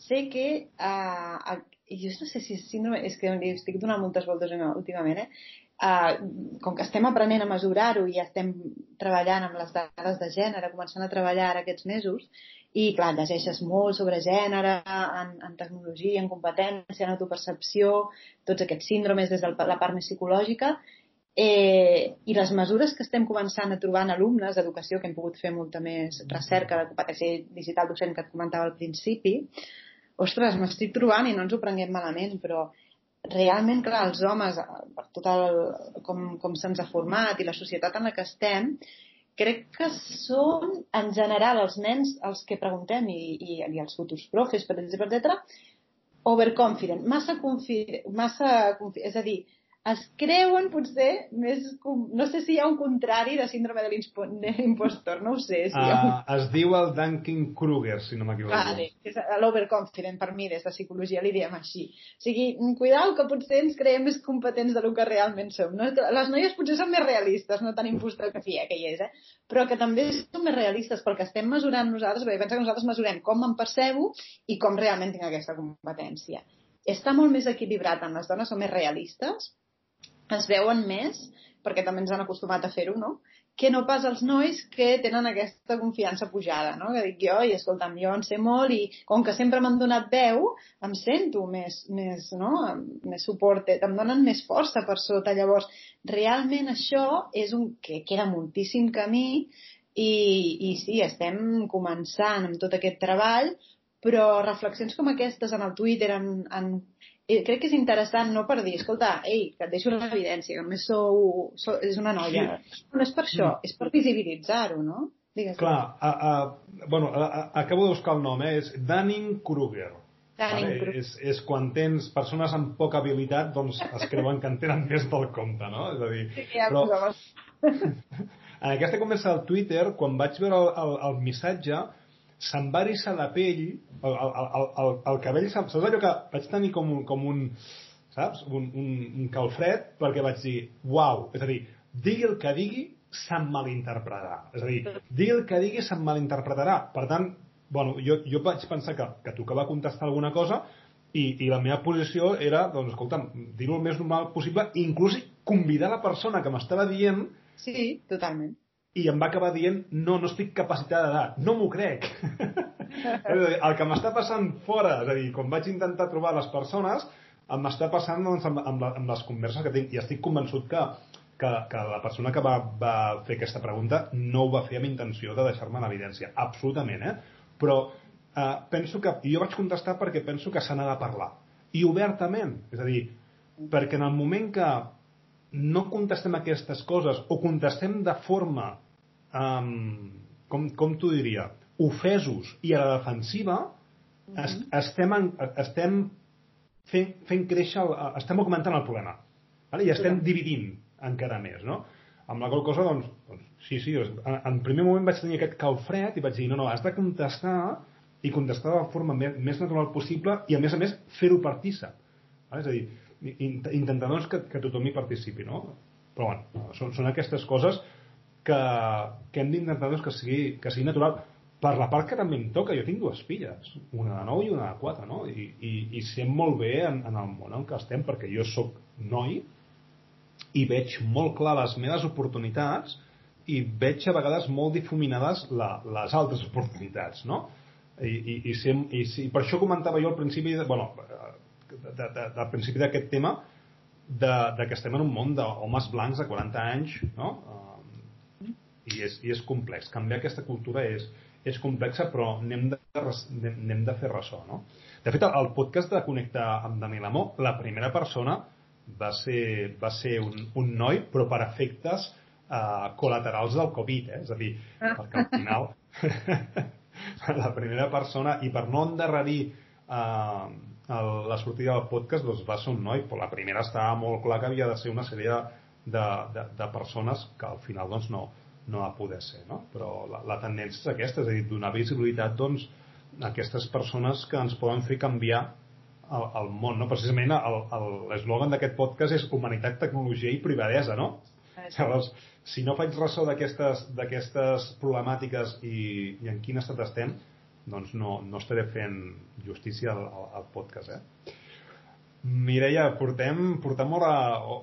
Sé que uh, uh, jo no sé si és síndrome, és que li estic donant moltes voltes últimament, eh? Uh, com que estem aprenent a mesurar-ho i estem treballant amb les dades de gènere, començant a treballar ara aquests mesos, i clar, llegeixes molt sobre gènere, en, en tecnologia, en competència, en autopercepció, tots aquests síndromes des de la part més psicològica, eh, i les mesures que estem començant a trobar en alumnes d'educació, que hem pogut fer molta més recerca de competència digital docent que et comentava al principi, ostres, m'estic trobant i no ens ho prenguem malament, però realment, clar, els homes, per tot el, com, com se'ns ha format i la societat en la que estem, crec que són, en general, els nens els que preguntem i, i, i els futurs profes, per exemple, etc., overconfident, massa, confi massa confi és a dir, es creuen potser més... No sé si hi ha un contrari de síndrome de l'impostor, no ho sé. Si uh, un... Es diu el Dunking-Kruger, si no m'equivoco. Vale, és l'overconfident, per mi, des de psicologia li diem així. O sigui, cuidao que potser ens creiem més competents de lo que realment som. No? Les noies potser són més realistes, no tan impostor que fia que hi és, eh? però que també són més realistes perquè estem mesurant nosaltres, perquè pensa que nosaltres mesurem com em percebo i com realment tinc aquesta competència. Està molt més equilibrat en les dones, són més realistes, es veuen més, perquè també ens han acostumat a fer-ho, no? que no pas els nois que tenen aquesta confiança pujada, no? Que dic jo, i escolta'm, jo en sé molt i com que sempre m'han donat veu, em sento més, més, no? més suport, em donen més força per sota. Llavors, realment això és un que queda moltíssim camí i, i sí, estem començant amb tot aquest treball, però reflexions com aquestes en el Twitter, en, en i crec que és interessant no per dir, escolta, ei, que et deixo l'evidència, que només sou, sou, és una noia. Sí. No és per això, és per visibilitzar-ho, no? Digues. Clar, a, a, bueno, a, a, acabo de buscar el nom, eh? és Dunning-Kruger. Vale? És, és quan tens persones amb poca habilitat, doncs es creuen que en tenen més del compte, no? És a dir, sí, ja, però... en aquesta conversa al Twitter, quan vaig veure el, el, el missatge, se'm va erissar la pell, el, el, el, el, el cabell, saps allò que vaig tenir com un, com un saps, un, un, un calfred, perquè vaig dir, uau, és a dir, digui el que digui, se'm malinterpretarà. És a dir, digui el que digui, se'm malinterpretarà. Per tant, bueno, jo, jo vaig pensar que, que tocava contestar alguna cosa i, i la meva posició era, doncs, escolta'm, dir-ho el més normal possible, inclús convidar la persona que m'estava dient Sí, totalment i em va acabar dient no, no estic capacitada d'edat. No m'ho crec. el que m'està passant fora, és a dir, quan vaig intentar trobar les persones, em m'està passant doncs, amb, amb, la, amb les converses que tinc i estic convençut que, que, que la persona que va, va fer aquesta pregunta no ho va fer amb intenció de deixar-me en evidència. Absolutament, eh? Però eh, penso que... Jo vaig contestar perquè penso que se n'ha de parlar. I obertament. És a dir, perquè en el moment que no contestem aquestes coses o contestem de forma, um, com, com t'ho diria, ofesos i a la defensiva, mm -hmm. est estem, en, estem fent, fent créixer, el, estem augmentant el problema. Vale? I estem sí. dividint encara més, no? Amb la qual cosa, doncs, doncs sí, sí, en, en primer moment vaig tenir aquest calfred i vaig dir, no, no, has de contestar i contestar de la forma més, més natural possible i, a més a més, fer-ho partícip. Vale? És a dir, intentar doncs, que, que tothom hi participi, no? Però bueno, són, són aquestes coses que, que hem d'intentar doncs, que, sigui, que sigui natural. Per la part que també em toca, jo tinc dues filles, una de 9 i una de 4, no? I, i, i sé molt bé en, en el món en què estem, perquè jo sóc noi i veig molt clar les meves oportunitats i veig a vegades molt difuminades la, les altres oportunitats, no? I, i, i, sé, i, i per això comentava jo al principi, bueno, de, de, del principi d'aquest tema de, de que estem en un món d'homes blancs de 40 anys no? Uh, i, és, i és complex canviar aquesta cultura és, és complexa però n'hem de, n'hem de fer ressò no? de fet el podcast de Connectar amb Daniel Amó la primera persona va ser, va ser un, un noi però per efectes uh, col·laterals del Covid eh? és a dir, perquè al final la primera persona i per no endarrerir uh, el, la sortida del podcast doncs, va ser un noi, però la primera estava molt clar que havia de ser una sèrie de, de, de persones que al final doncs, no, no va poder ser. No? Però la, la tendència és aquesta, és a dir, donar visibilitat doncs, a aquestes persones que ens poden fer canviar al, al món, no? Precisament l'eslògan d'aquest podcast és humanitat, tecnologia i privadesa, no? Sí. Llavors, si no faig ressò d'aquestes problemàtiques i, i en quin estat estem, doncs no, no estaré fent justícia al, al podcast, eh? Mireia, portem, portem hora,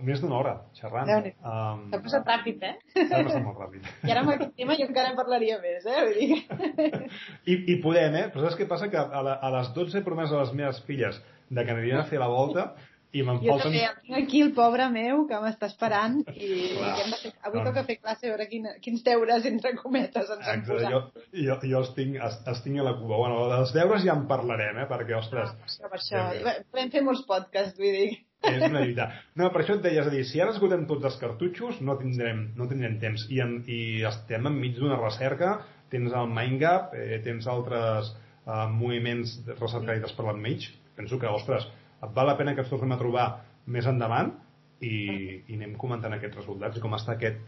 més d'una hora xerrant. Um, S'ha passat ràpid, eh? S'ha passat molt ràpid. I ara amb aquest tema jo encara en parlaria més, eh? Vull dir I, I podem, eh? Però saps què passa? Que a, la, a les 12 he promès a les meves filles de que anirien a fer la volta i. Jo també, tinc aquí el pobre meu que m'està esperant i, Clar, i hem de fer... avui no. toca fer classe a veure quin, quins deures entre cometes ens han posat. Jo, jo, jo els, tinc, els, els tinc a la cua. Bueno, dels deures ja en parlarem, eh? perquè, ostres... No, això, per això, podem fer molts podcasts, vull dir. És una lluita. No, per això et deia, és a dir, si ara esgotem tots els cartutxos, no tindrem, no tindrem temps. I, en, i estem enmig d'una recerca, tens el Mindgap, eh, tens altres eh, moviments recercadites per l'enmig. Penso que, ostres, val la pena que ens tornem a trobar més endavant i, i anem comentant aquests resultats i com està aquest,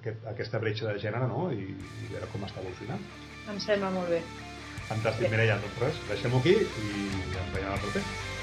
aquest, aquesta bretxa de gènere no? I, i veure com està evolucionant. Em sembla molt bé. Fantàstic, Mireia, doncs res, deixem-ho aquí i ens veiem al proper.